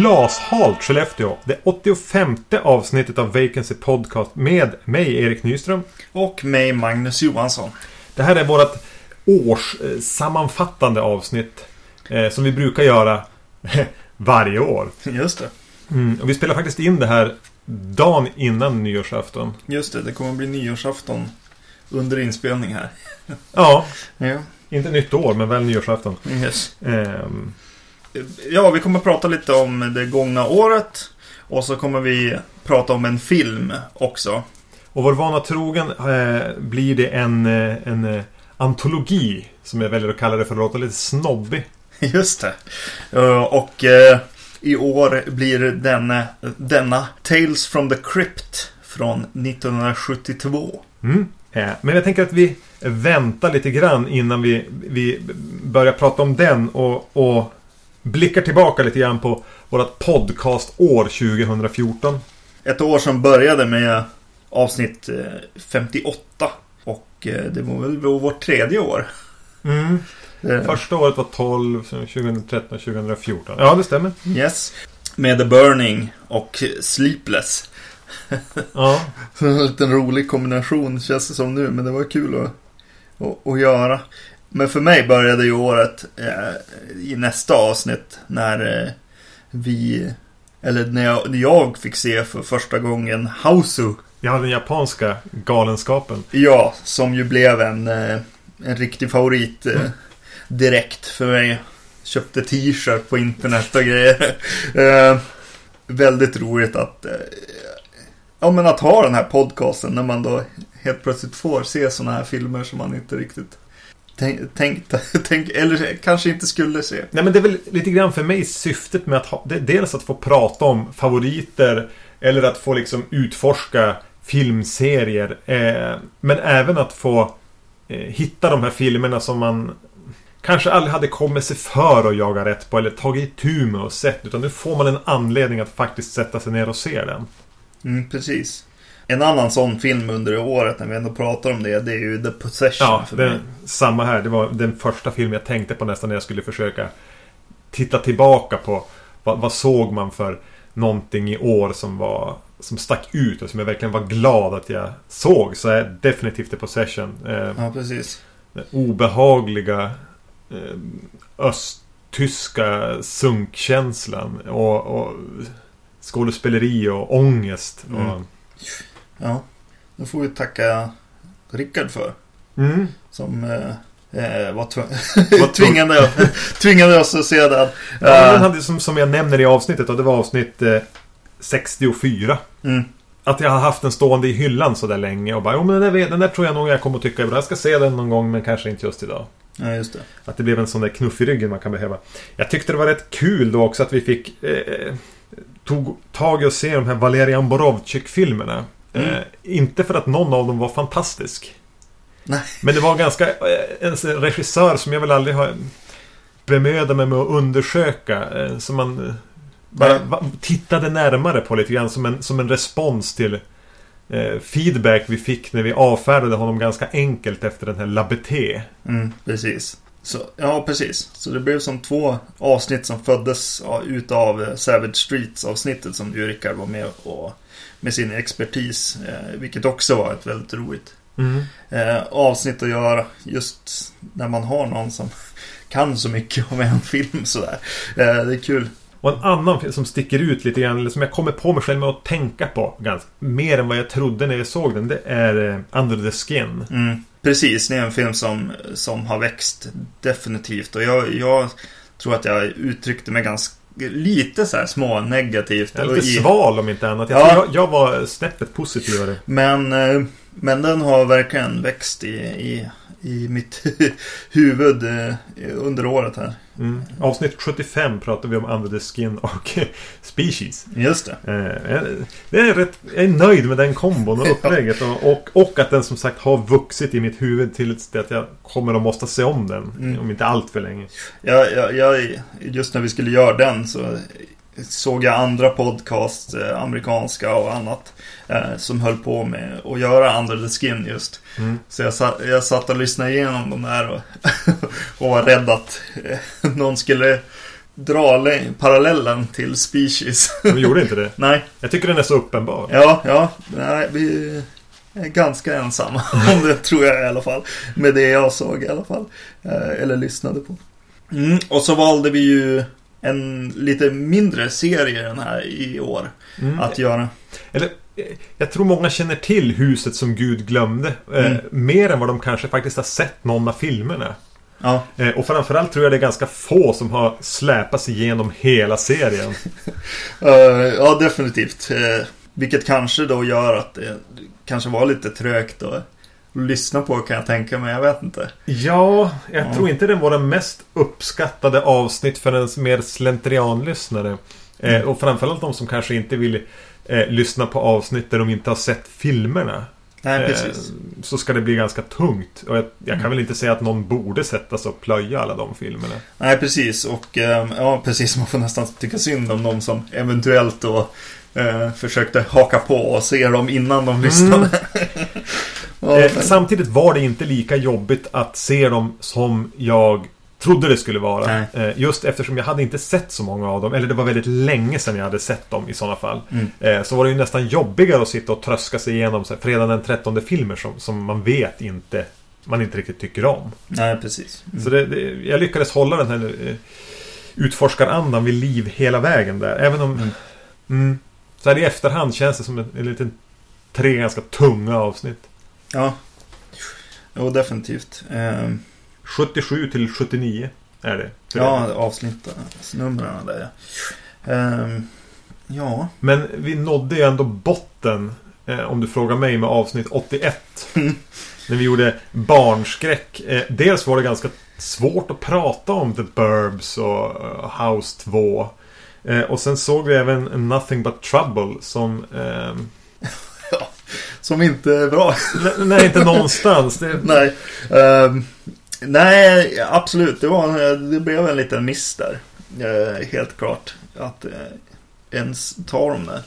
glashalt Skellefteå. Det 85 avsnittet av Vacancy Podcast med mig Erik Nyström. Och mig Magnus Johansson. Det här är vårt årssammanfattande avsnitt. Eh, som vi brukar göra varje år. Just det. Mm, och vi spelar faktiskt in det här dagen innan nyårsafton. Just det, det kommer att bli nyårsafton under inspelning här. Ja, Ja. inte nytt år men väl nyårsafton. Yes. Ehm, Ja, vi kommer att prata lite om det gångna året. Och så kommer vi prata om en film också. och vår vana trogen eh, blir det en, eh, en eh, antologi. Som jag väljer att kalla det för att låta lite snobbig. Just det. Eh, Och eh, i år blir denna, denna Tales from the Crypt från 1972. Mm. Men jag tänker att vi väntar lite grann innan vi, vi börjar prata om den och, och blickar tillbaka lite grann på vårt podcastår 2014. Ett år som började med avsnitt eh, 58. Och eh, det var väl vårt tredje år. Mm. Eh, Första året var 12, sen 2013 och 2014. Ja, det stämmer. Yes. Med The Burning och Sleepless. Ja, en liten rolig kombination känns det som nu. Men det var kul att, att, att göra. Men för mig började ju året eh, i nästa avsnitt när eh, vi... Eller när jag, när jag fick se för första gången Hausu. jag hade den japanska galenskapen. Ja, som ju blev en, eh, en riktig favorit eh, direkt för mig. Köpte t-shirt på internet och grejer. Eh, väldigt roligt att, eh, ja, men att ha den här podcasten när man då helt plötsligt får se sådana här filmer som man inte riktigt tänk, tänkte, tänk, eller kanske inte skulle se. Nej men det är väl lite grann för mig syftet med att ha, dels att få prata om favoriter eller att få liksom utforska filmserier. Eh, men även att få eh, hitta de här filmerna som man kanske aldrig hade kommit sig för att jaga rätt på eller tagit itu med och sett. Utan nu får man en anledning att faktiskt sätta sig ner och se den. Mm, precis. En annan sån film under året när vi ändå pratar om det, det är ju The Possession Ja, för det, samma här. Det var den första film jag tänkte på nästan när jag skulle försöka titta tillbaka på vad, vad såg man för någonting i år som var som stack ut och som jag verkligen var glad att jag såg så är definitivt The Possession. Eh, Ja, precis. den obehagliga eh, östtyska sunkkänslan och, och skådespeleri och ångest. Mm. Och, Ja, då får vi tacka Rickard för. mm. Som eh, eh, var tv- Var att se den. Ja, Eh, hade som, som jag nämner i avsnittet och det var avsnitt eh, 64. mm, Att jag har haft den stående i hyllan så där länge och bara jo men den där, den där tror jag nog jag kommer att tycka är bra. Jag ska se den någon gång men kanske inte just idag. ja, just det. Att det blev en sån där knuff i ryggen man kan behöva. Jag tyckte det var rätt kul då också att vi fick eh, tog tag i att se de här Valerian Borovcik-filmerna. Mm. Eh, inte för att någon av dem var fantastisk. Nej. Men det var ganska eh, en regissör som jag väl aldrig har bemödat mig med att undersöka. Eh, som man bara tittade närmare på lite grann som en, som en respons till feedback vi fick när vi avfärdade honom ganska enkelt efter den här Labete. Mm, precis. Så, ja, precis. Så det blev som två avsnitt som föddes ja, utav eh, Savage Streets avsnittet som ju Rickard var med och med sin expertis. Eh, vilket också var ett väldigt roligt Mm. eh, avsnitt att göra. Just när man har någon som kan så mycket om en film sådär. Eh, det är kul. Och en annan film som sticker ut lite grann, eller som jag kommer på mig själv med att tänka på ganska, mer än vad jag trodde när jag såg den. Det är Under the Skin. Mm, precis, det är en film som, som har växt definitivt. Och jag, jag tror att jag uttryckte mig ganska lite så här små negativt. Är lite i- sval om inte annat. Jag, Ja. jag, jag var snäppet positivare. Men, eh, men den har verkligen växt i, i, i mitt huvud eh, under året här. Mm. Avsnitt 75 pratar vi om Under the Skin och Species. Just det. Eh, jag- är rätt, jag är nöjd med den kombon och upplägget. Och, och, och att den som sagt har vuxit i mitt huvud till att jag kommer att måste se om den. Mm. Om inte allt för länge. Jag, jag, jag, just när vi skulle göra den så såg jag andra podcast, eh, amerikanska och annat, eh, som höll på med att göra Under the Skin just. Mm. Så jag satt, jag satt och lyssnade igenom de där och, och var rädd att eh, någon skulle dra parallellen till Species. De gjorde inte det. Nej, Jag tycker den är så uppenbar. ja, ja. Nej, vi är ganska ensamma om det tror jag i alla fall. Med det jag såg i alla fall. Eller lyssnade på. Mm, och så valde vi ju en lite mindre serie den här i år Mm. att göra. Eller, eh, jag tror många känner till Huset som Gud glömde. Eh, Mm. mer än vad de kanske faktiskt har sett någon av filmerna. Ja, Eh, och framförallt tror jag det är ganska få som har släpat sig igenom hela serien. Eh, ja definitivt. Eh, vilket kanske då gör att det kanske var lite trögt att lyssna på kan jag tänka mig. Jag vet inte. Ja, jag Ja. tror inte det var den mest uppskattade avsnitt för en mer slentrianlyssnare. Eh, Mm. och framförallt de som kanske inte vill eh, lyssna på avsnitt där de inte har sett filmerna. Nej, Eh, precis. så ska det bli ganska tungt. Och jag, jag kan Mm. väl inte säga att någon borde sätta sig och plöja alla de filmerna. Nej, precis. Och eh, ja, precis. Man får nästan tycka synd om de som eventuellt då eh, försökte haka på och se dem innan de lyssnade. ja, Eh, samtidigt var det inte lika jobbigt att se dem som jag trodde det skulle vara. Eh, just eftersom jag hade inte sett så många av dem. Eller det var väldigt länge sedan jag hade sett dem i sådana fall. Mm. Eh, så var det ju nästan jobbigare att sitta och tröska sig igenom så här, fredag den 13 filmer som, som man vet inte man inte riktigt tycker om. Nej, precis. Mm. Så det, det, jag lyckades hålla den här eh, utforskarandan vid liv hela vägen där. Även om... Mm. Mm, så här i efterhand känns det som en, en liten tre ganska tunga avsnitt. Ja. Jo, definitivt. Eh, 77 till 79 är det. ja, avsnittsnumren där ja. Eh, ja. Men vi nådde ju ändå botten. Eh, om du frågar mig med avsnitt 81. Mm. när vi gjorde barnskräck. Eh, dels var det ganska svårt att prata om The Burbs och eh, House 2. Eh, och sen såg vi även Nothing But Trouble som... Som inte är bra. ne- nej, inte någonstans. Det, nej. Ehm, nej, absolut. Det, var, det blev en liten miss där. Eh, helt klart. Att eh, ens ta dem där.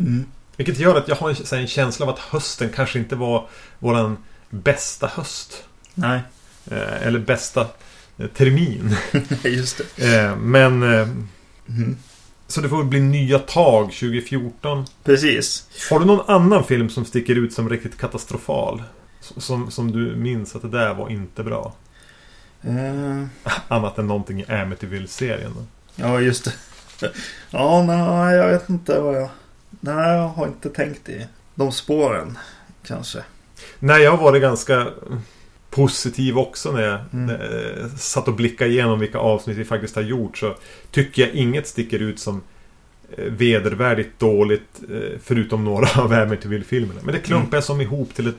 Mm. vilket gör att jag har en, här, en känsla av att hösten kanske inte var våran bästa höst. Nej, Eh, eller bästa termin. just det. Men... Mm. Så det får bli nya tag 2014. Precis. Har du någon annan film som sticker ut som riktigt katastrofal? Som, som du minns att det där var inte bra? Eh, Annat än någonting i Amityville-serien. ja, just det. Ja, nej, jag vet inte vad jag... Nej, jag har inte tänkt i de spåren. Kanske. Nej, jag har varit ganska positiv också när jag Mm. satt och blickade igenom vilka avsnitt vi faktiskt har gjort. Så tycker jag inget sticker ut som eh, vedervärdigt dåligt eh, förutom några av Amityville-filmerna. Men det klumpar jag som ihop till ett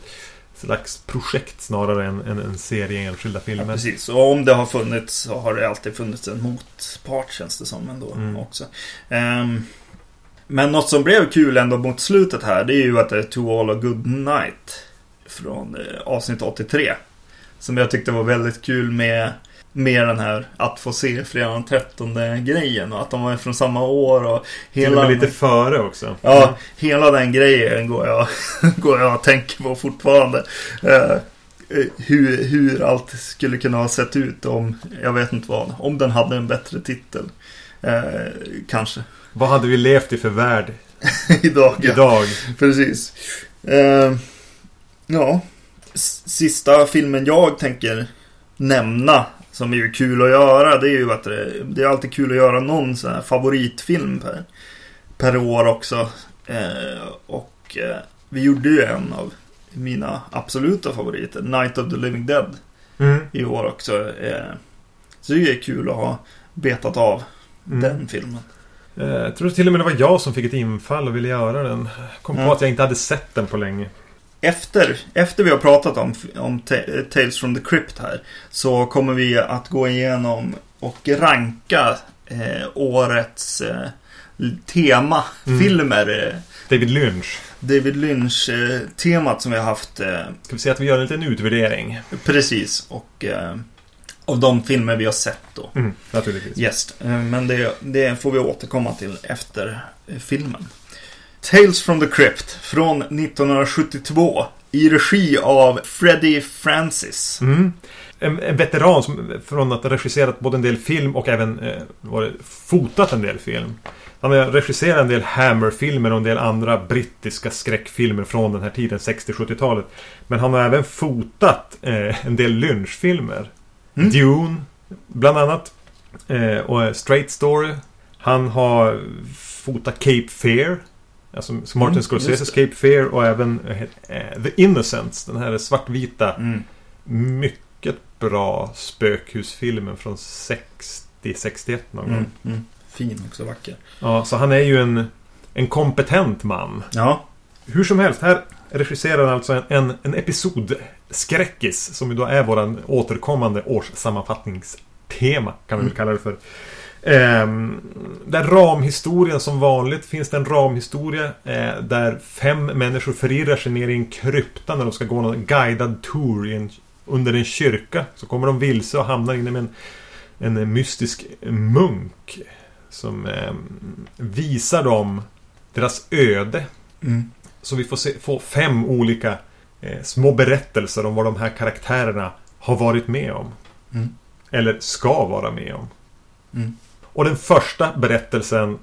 slags projekt snarare än en, en serie enskilda Ja, filmer. precis. Och om det har funnits så har det alltid funnits en motpart känns det som ändå Mm. också. Ehm, men något som blev kul ändå mot slutet här det är ju att det är To All A Good Night från eh, avsnitt 83. Som jag tyckte var väldigt kul med, med den här att få se fredag den 13 grejen och att de var från samma år och hela... lite före också. Ja, hela den grejen går jag, går jag och tänker på fortfarande. Eh, hur, hur allt skulle kunna ha sett ut om, jag vet inte vad, om den hade en bättre titel. Eh, kanske. Vad hade vi levt i för värld Idag. Ja. idag? Precis. Eh, ja. Sista filmen jag tänker nämna som är ju kul att göra det är ju att det, det är alltid kul att göra någon sån här favoritfilm per, per år också. Eh, och eh, vi gjorde ju en av mina absoluta favoriter, Night of the Living Dead, Mm. i år också. Eh, så det är kul att ha betat av Mm. den filmen. Eh, Jag tror till och med det var jag som fick ett infall och ville göra den. Kom på att jag inte hade sett den på länge. Efter, efter vi har pratat om, om Ta- Tales from the Crypt här så kommer vi att gå igenom och ranka eh, årets eh, temafilmer. Eh, David Lynch. David Lynch-temat som vi har haft eh, Ska vi säga att vi gör en liten utvärdering? precis. Och eh, av de filmer vi har sett då. Mm, naturligtvis. Yes. Eh, men det, det får vi återkomma till efter eh, filmen. Tales from the Crypt från 1972. I regi av Freddie Francis. Mm. En, en, veteran som, från att ha regisserat både en del film och även eh, varit, fotat en del film. Han har regisserat en del Hammer-filmer och en del andra brittiska skräckfilmer från den här tiden, 60-70-talet. Men han har även fotat eh, en del lynchfilmer. Mm. Dune, bland annat. Eh, och Straight Story. Han har fotat Cape Fear. Alltså Martin mm, Scorseses Cape Fear och även eh, The Innocents. Den här svartvita. Mm. Mycket bra spökhusfilmen från 60-61 någon gång. Mm, mm. Fin också, vacker. Ja, så han är ju en, en kompetent man. Ja. Hur som helst, här regisserar han alltså en, en, en episod Skräckis, som ju då är våran återkommande årssammanfattningstema, kan vi väl mm. kalla det för. Um, där ramhistorien som vanligt finns det en ramhistoria eh, där fem människor förirrar sig ner i en krypta när de ska gå en guidad tour en, under en kyrka. Så kommer de vilse och hamnar med en, en mystisk munk som eh, visar dem deras öde. Mm. Så vi får se, få fem olika eh, små berättelser om vad de här karaktärerna har varit med om. Mm. Eller ska vara med om. Mm. Och den första berättelsen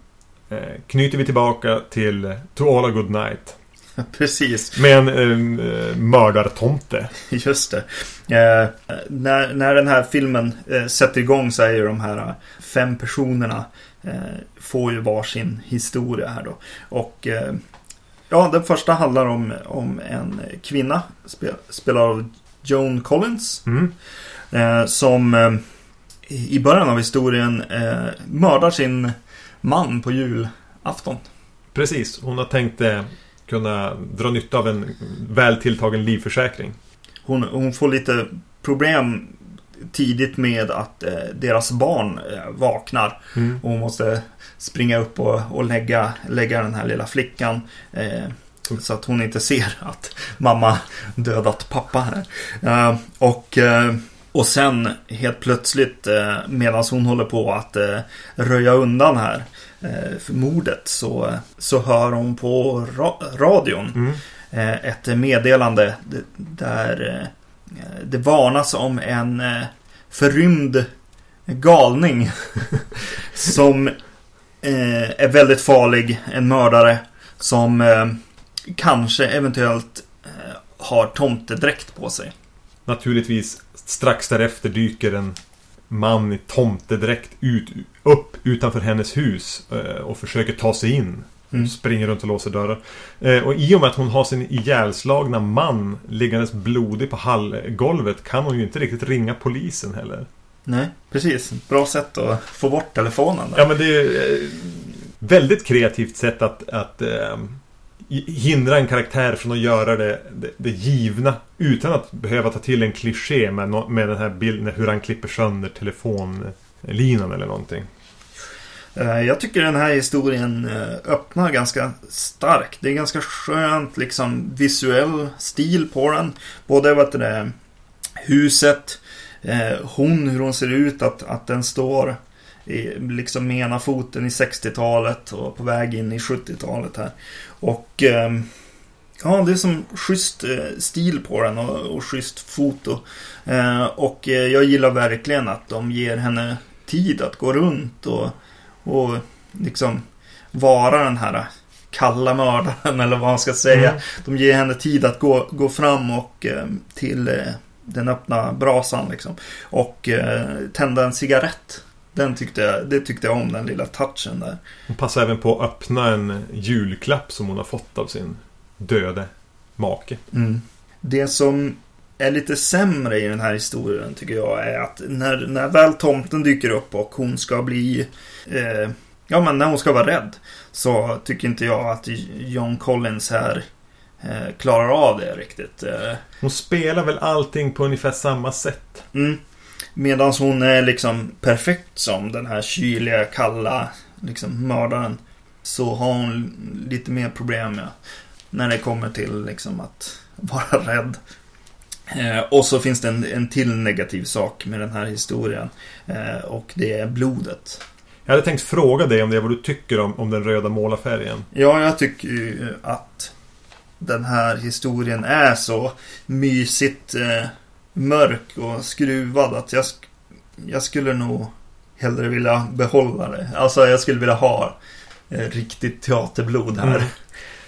eh, knyter vi tillbaka till To All A Good Night. Precis. Med en eh, mördartomte. Just det. Eh, när, när den här filmen eh, sätter igång så är ju de här fem personerna eh, får ju varsin historia här då. Och eh, ja, den första handlar om, om en kvinna spel, spelad av Joan Collins. Mm. Eh, som eh, i början av historien eh, mördar sin man på julafton. Precis, hon har tänkt eh, kunna dra nytta av en väl tilltagen livförsäkring. Hon, hon får lite problem tidigt med att eh, deras barn eh, vaknar. Mm. Och hon måste springa upp och, och lägga, lägga den här lilla flickan. Eh, så att hon inte ser att mamma dödat pappa här. Eh, och, och sen helt plötsligt eh, medan hon håller på att röja undan här för mordet så, så hör hon på ra radion mm. ett meddelande där det varnas om en förrymd galning som eh, är väldigt farlig. En mördare som eh, kanske eventuellt eh, har tomtedräkt på sig. Naturligtvis strax därefter dyker en man i tomtedräkt ut, upp utanför hennes hus eh, och försöker ta sig in. Mm. Springer runt och låser dörrar. Eh, och i och med att hon har sin ihjälslagna man liggandes blodig på hallgolvet kan hon ju inte riktigt ringa polisen heller. Nej, precis. Bra sätt att få bort telefonen. Där. Ja, men det är eh, väldigt kreativt sätt att, att eh, hindra en karaktär från att göra det, det, det, givna utan att behöva ta till en kliché med, no, med den här bilden hur han klipper sönder telefonlinan eller någonting. Eh, jag tycker den här historien eh, öppnar ganska starkt. Det är ganska skönt liksom visuell stil på den. Både vad det, huset, eh, hon, hur hon ser ut, att, att den står i, liksom med ena foten i 60-talet och på väg in i 70-talet här. Och ehm, ja, det är som schysst stil på den och, och schysst foto. Och jag gillar verkligen att de ger henne tid att gå runt och och liksom vara den här kalla mördaren eller vad man ska säga. Mm. De ger henne tid att gå, gå fram och eh, till eh, den öppna brasan liksom. Och eh, tända en cigarett. Den tyckte jag, det tyckte jag om, den lilla touchen där. Hon passar även på att öppna en julklapp som hon har fått av sin döde make. Mm. Det som är lite sämre i den här historien tycker jag är att när, när väl tomten dyker upp och hon ska bli eh, Ja men när hon ska vara rädd Så tycker inte jag att John Collins här eh, Klarar av det riktigt eh. Hon spelar väl allting på ungefär samma sätt mm. Medan hon är liksom perfekt som den här kyliga, kalla liksom mördaren Så har hon lite mer problem med När det kommer till liksom att vara rädd Eh, och så finns det en, en till negativ sak med den här historien. Eh, och det är blodet. Jag hade tänkt fråga dig om det, vad du tycker om, om den röda målarfärgen. Ja, jag tycker ju att den här historien är så mysigt eh, mörk och skruvad att jag, jag skulle nog hellre vilja behålla det. Alltså jag skulle vilja ha eh, riktigt teaterblod här. Mm.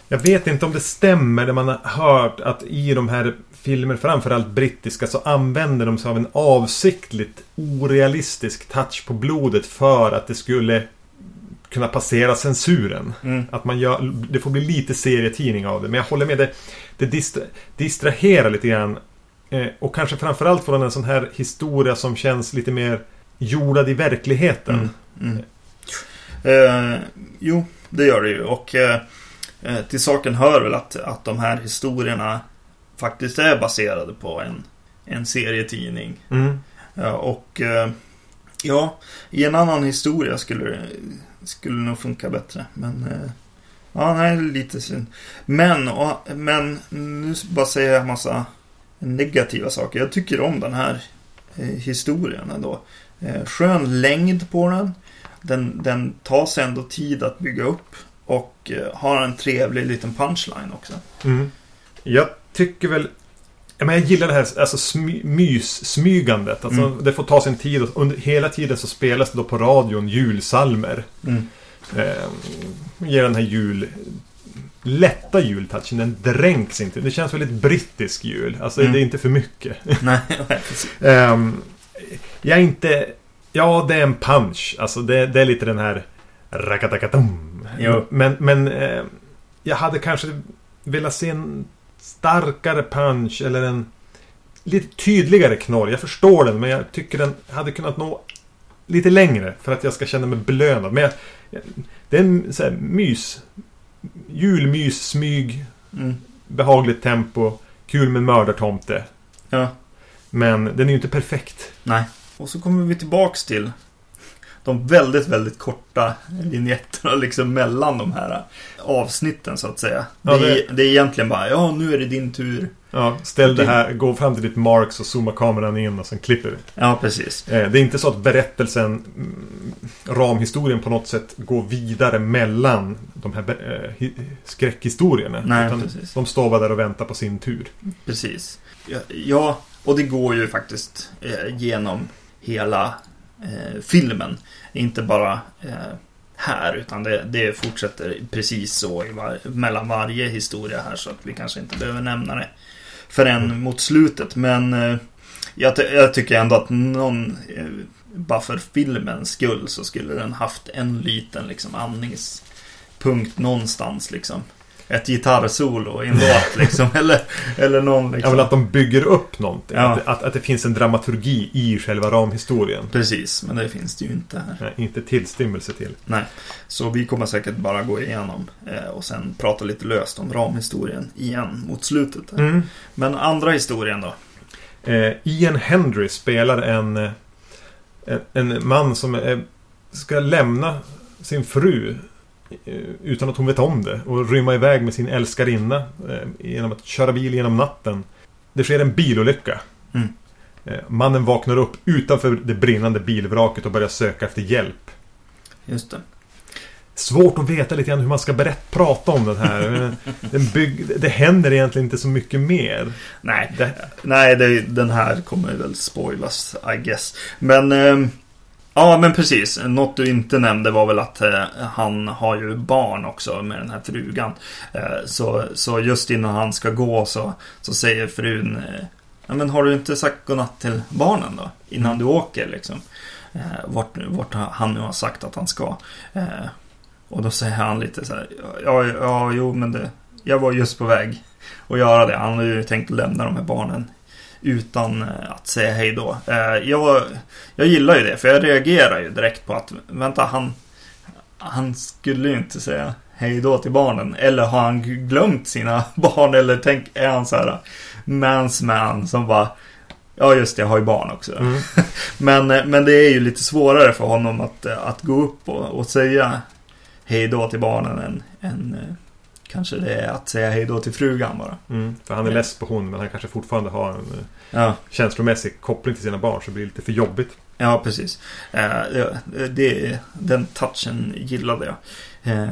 Jag vet inte om det stämmer det man har hört att i de här filmer, framförallt brittiska, så använder de sig av en avsiktligt orealistisk touch på blodet för att det skulle kunna passera censuren. Mm. Att man gör, det får bli lite serietidning av det. Men jag håller med, det, det distra, distraherar lite grann. Eh, och kanske framförallt från en sån här historia som känns lite mer jordad i verkligheten. Mm. Mm. Eh, jo, det gör det ju. Och eh, eh, till saken hör väl att, att de här historierna faktiskt är baserade på en, en serietidning. Mm. Ja, och eh, ja, i en annan historia skulle det skulle nog funka bättre. Men eh, ja, nej, lite synd. Men, och, men nu bara säger jag en massa negativa saker. Jag tycker om den här eh, historien ändå. Eh, skön längd på den. Den, den tar sig ändå tid att bygga upp. Och eh, har en trevlig liten punchline också. Mm. Jag tycker väl... Men jag gillar det här alltså, smy, mys-smygandet. Alltså, Mm. Det får ta sin tid. Och under, hela tiden så spelas det då på radion julsalmer. Mm. Eh, ger den här jul... Lätta jultouchen. Den dränks inte. Det känns väldigt brittisk jul. Alltså Mm. det är inte för mycket. nej. Ehm, jag är inte... Ja, det är en punch. Alltså det, det är lite den här... Rakatakatum. Men, men eh, jag hade kanske velat se en starkare punch eller en lite tydligare knorr. Jag förstår den, men jag tycker den hade kunnat nå lite längre för att jag ska känna mig belönad. Men jag, det är en så här, mys. Julmys, smyg, Mm. behagligt tempo, kul med mördartomte. Ja. Men den är ju inte perfekt. Nej. Och så kommer vi tillbaks till de väldigt, väldigt korta linjetterna liksom mellan de här avsnitten så att säga. Ja, det, det- är, det är egentligen bara, ja nu är det din tur. Ja, ställ det här, gå fram till ditt marks och zooma kameran in och sen klipper vi. Ja, precis. Eh, Det är inte så att berättelsen, mm, ramhistorien på något sätt går vidare mellan de här eh, hi- skräckhistorierna. Nej, utan precis. de står bara där och väntar på sin tur. Precis. Ja, och det går ju faktiskt eh, genom hela filmen. Inte bara eh, här, utan det, det fortsätter precis så var, mellan varje historia här. Så att vi kanske inte behöver nämna det förrän mot slutet. Men eh, jag, jag tycker ändå att någon, eh, bara för filmens skull, så skulle den haft en liten liksom andningspunkt någonstans liksom. Ett gitarrsolo i en låt liksom. Eller, eller någon Ja, liksom. men att de bygger upp någonting. Ja. Att, att, att det finns en dramaturgi i själva ramhistorien. Precis, men det finns det ju inte här. Nej, inte tillstymmelse till. Nej, så vi kommer säkert bara gå igenom eh, och sen prata lite löst om ramhistorien igen mot slutet. Mm. Men andra historien då? Eh, Ian Hendry spelar en, eh, en, en man som eh, ska lämna sin fru utan att hon vet om det och rymma iväg med sin älskarinna eh, genom att köra bil genom natten. Det sker en bilolycka. Mm. Eh, mannen vaknar upp utanför det brinnande bilvraket och börjar söka efter hjälp. Just det. Svårt att veta lite grann hur man ska berätta, prata om den här. Eh, den bygg, det händer egentligen inte så mycket mer. Nej, Det, nej det, den här kommer väl spoilas, I guess. Men... ehm, Ja, men precis. Något du inte nämnde var väl att eh, han har ju barn också med den här frugan. Eh, så, så just innan han ska gå så, så säger frun eh, ja, men har du inte sagt godnatt till barnen då? Innan du åker liksom. Eh, vart, vart han nu har sagt att han ska. Eh, och då säger han lite så här. Ja, ja, jo, men det, jag var just på väg att göra det. Han har ju tänkt lämna de här barnen utan eh, att säga hej då. Eh, jag, jag gillar ju det, för jag reagerar ju direkt på att vänta, han, han skulle ju inte säga hej då till barnen. Eller har han glömt sina barn? Eller tänk, är han så här mans man som bara Ja just det, jag har ju barn också. mm. Men, eh, men det är ju lite svårare för honom att, eh, att gå upp och, och säga hej då till barnen än, än eh, kanske det är att säga hej då till frugan bara. Mm, för han är less på hon men han kanske fortfarande har en eh, Ja, känslomässig koppling till sina barn så det blir lite för jobbigt. ja precis. Eh, det, det, den touchen gillade jag. Eh,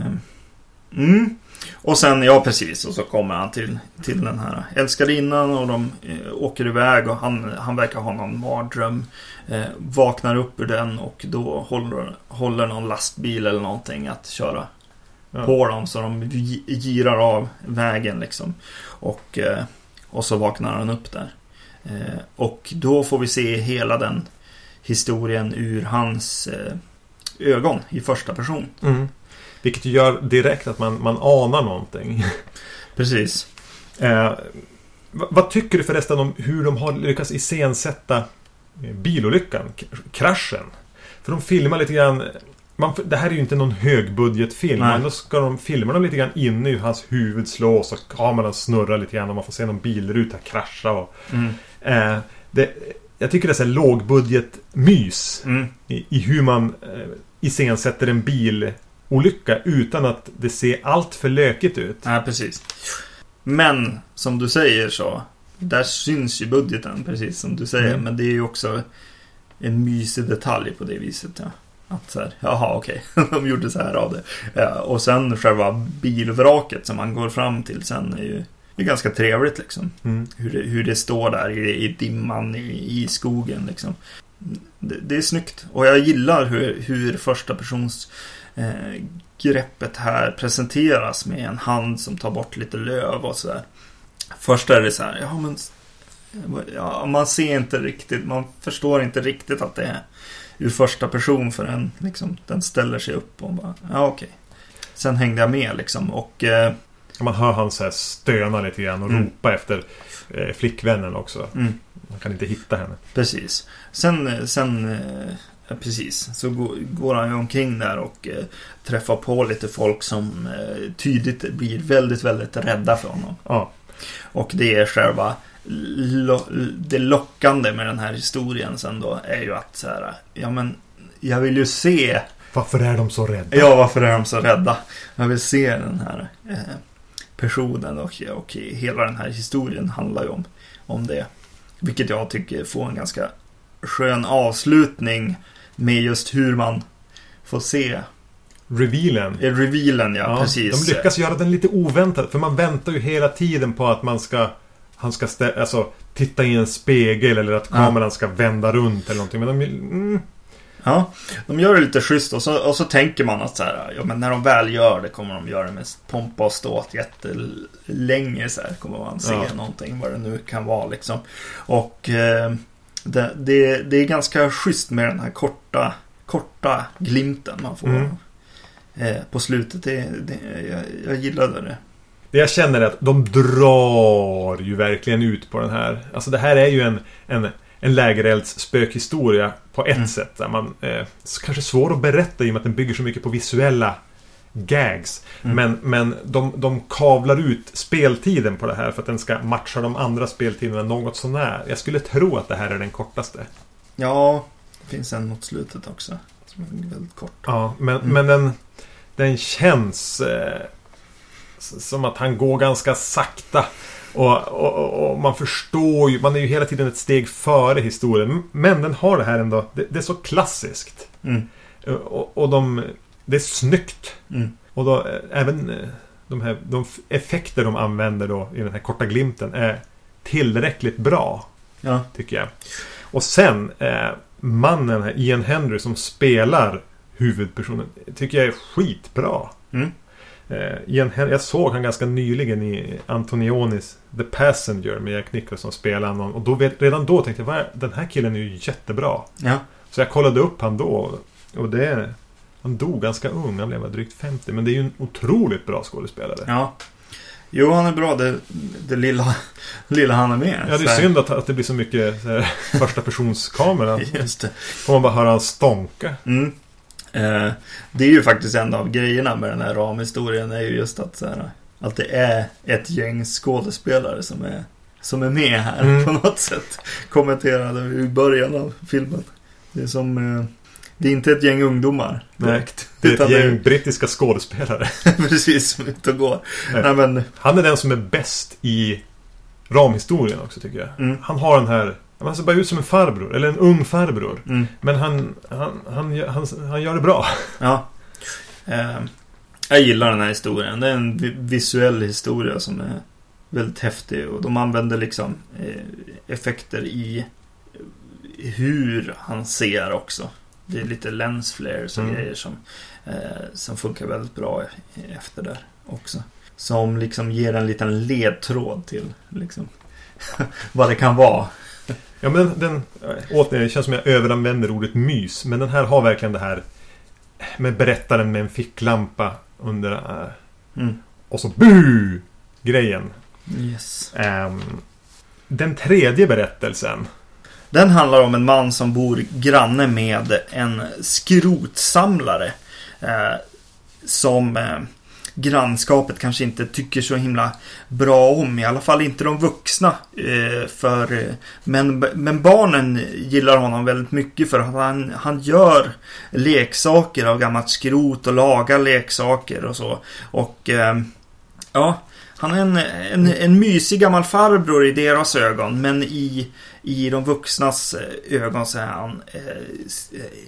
mm. Och sen, ja precis, och så kommer han till, till den här älskarinnan och de eh, åker iväg och han, han verkar ha någon mardröm. Eh, vaknar upp ur den och då håller, håller någon lastbil eller någonting att köra Ja. på dem så de gi- girar av vägen liksom. Och, eh, och så vaknar han upp där. Eh, och då får vi se hela den historien ur hans eh, ögon i första person. Mm. Vilket gör direkt att man, man anar någonting. Precis. Eh, vad, tycker du förresten om hur de har lyckats iscensätta bilolyckan? Kraschen? För de filmar lite grann... Man, det här är ju inte någon högbudgetfilm. Men då ska de filma dem lite grann inne i hans huvud slås och kameran snurrar lite grann och man får se någon bilruta krascha. Och, Mm. eh, det, jag tycker det är så här lågbudget-mys Mm. i, i hur man eh, iscensätter en bilolycka utan att det ser allt för lökigt ut. Ja, precis. Men som du säger så. Där syns ju budgeten, precis som du säger. Mm. Men det är ju också en mysig detalj på det viset. Ja. Att så här, jaha okej, de gjorde så här av det. Ja, och sen själva bilvraket som man går fram till sen är ju är ganska trevligt liksom. Mm. Hur det, hur det står där i, i dimman i, i skogen liksom. Det, det är snyggt. Och jag gillar hur, hur första persons eh, greppet här presenteras med en hand som tar bort lite löv och sådär. Först är det så här, ja men ja, man ser inte riktigt, man förstår inte riktigt att det är ur första person förrän liksom, den ställer sig upp och bara, ja okej. Sen hängde jag med liksom och eh, Man hör han så här stöna lite grann och Mm. ropa efter eh, flickvännen också. mm, Man kan inte hitta henne. Precis. Sen, eh, sen eh, precis, så går, går han ju omkring där och eh, träffar på lite folk som eh, tydligt blir väldigt, väldigt rädda för honom. Ja. Och det är själva lo, det lockande med den här historien sen då är ju att så här, ja men jag vill ju se, Varför är de så rädda? ja varför är de så rädda? Jag vill se den här eh, personen och, och hela den här historien handlar ju om, om det. Vilket jag tycker får en ganska skön avslutning med just hur man får se Revealen. eh, revealen, ja, Ja, precis. De lyckas göra den lite oväntad. För man väntar ju hela tiden på att man ska... Han ska stä, alltså, titta i en spegel eller att Ja. kameran ska vända runt eller någonting. Men de... Mm, Ja, de gör det lite schysst och så, och så tänker man att så här, ja men när de väl gör det kommer de göra det med pompa och ståt jättelänge så här kommer man se Ja. någonting vad det nu kan vara liksom. Och eh, det, det, det är ganska schysst med den här korta, korta glimten man får Mm. eh, på slutet. Det, det, jag, jag gillade det. Det jag känner är att de drar ju verkligen ut på den här. Alltså det här är ju en, en, en lägereldsspökhistoria på ett Mm. sätt. Där man, eh, kanske svår att berätta i och med att den bygger så mycket på visuella gags. Mm. Men, men de, de kavlar ut speltiden på det här för att den ska matcha de andra speltiderna något sånär. Jag skulle tro att det här är den kortaste. Ja, det finns en mot slutet också. Som är väldigt kort. Ja, men, Mm. men den, den känns eh, som att han går ganska sakta. Och, och, och- man förstår ju, man är ju hela tiden ett steg före historien. Men den har det här ändå, det, det är så klassiskt. Mm. Eh, Och, och de, det är snyggt. Mm. Och då, eh, även eh, de här de effekter de använder då i den här korta glimten är tillräckligt bra. Ja. Tycker jag. Och sen eh, mannen här, Ian Henry som spelar huvudpersonen tycker jag är skitbra. Mm. Eh, Ian Henry, jag såg han ganska nyligen i Antonionis The Passenger med Jack Nicholson spela honom. Och då, redan då tänkte jag "Vad är- den här killen är ju jättebra. Ja. Så jag kollade upp han då. Och det... Han dog ganska ung, han blev drygt 50. Men det är ju en otroligt bra skådespelare. Ja. Jo, han är bra. Det, det lilla, lilla han är med. Ja, det är synd att, att det blir så mycket så här, första persons kamera. Just det. Får man bara höra han stånka. Mm. Eh, det är ju faktiskt en av grejerna med den här ramhistorien är ju just att, så här, att det är ett gäng skådespelare som är, som är med här Mm. på något sätt. Kommenterade i början av filmen. Det är som eh, Det är inte ett gäng ungdomar direkt. Det är ett gäng brittiska skådespelare. precis som och går. Nej. Nej, men, Han är den som är bäst i ramhistorien också tycker jag. mm, Han har den här... Han ser bara ut som en farbror, eller en ung farbror. mm. Men han, han, han, han, han gör det bra. Ja. Eh, Jag gillar den här historien. Det är en vi- visuell historia som är väldigt häftig. Och de använder liksom eh, effekter i hur han ser också. Det är lite lens flares och Mm. grejer som, eh, som funkar väldigt bra efter där också. Som liksom ger en liten ledtråd till liksom, vad det kan vara. Ja men den, den återigen, det känns som jag överanvänder ordet mys. Men den här har verkligen det här med berättaren med en ficklampa under... eh, Mm. och så BU! Grejen. Yes. Ehm, den tredje berättelsen. Den handlar om en man som bor granne med en skrotsamlare. Eh, som eh, grannskapet kanske inte tycker så himla bra om. I alla fall inte de vuxna. Eh, för, eh, men, men barnen gillar honom väldigt mycket för att han, han gör leksaker av gammalt skrot och lagar leksaker och så. Och eh, ja, han är en, en, en mysig gammal farbror i deras ögon. Men i i de vuxnas ögon så är han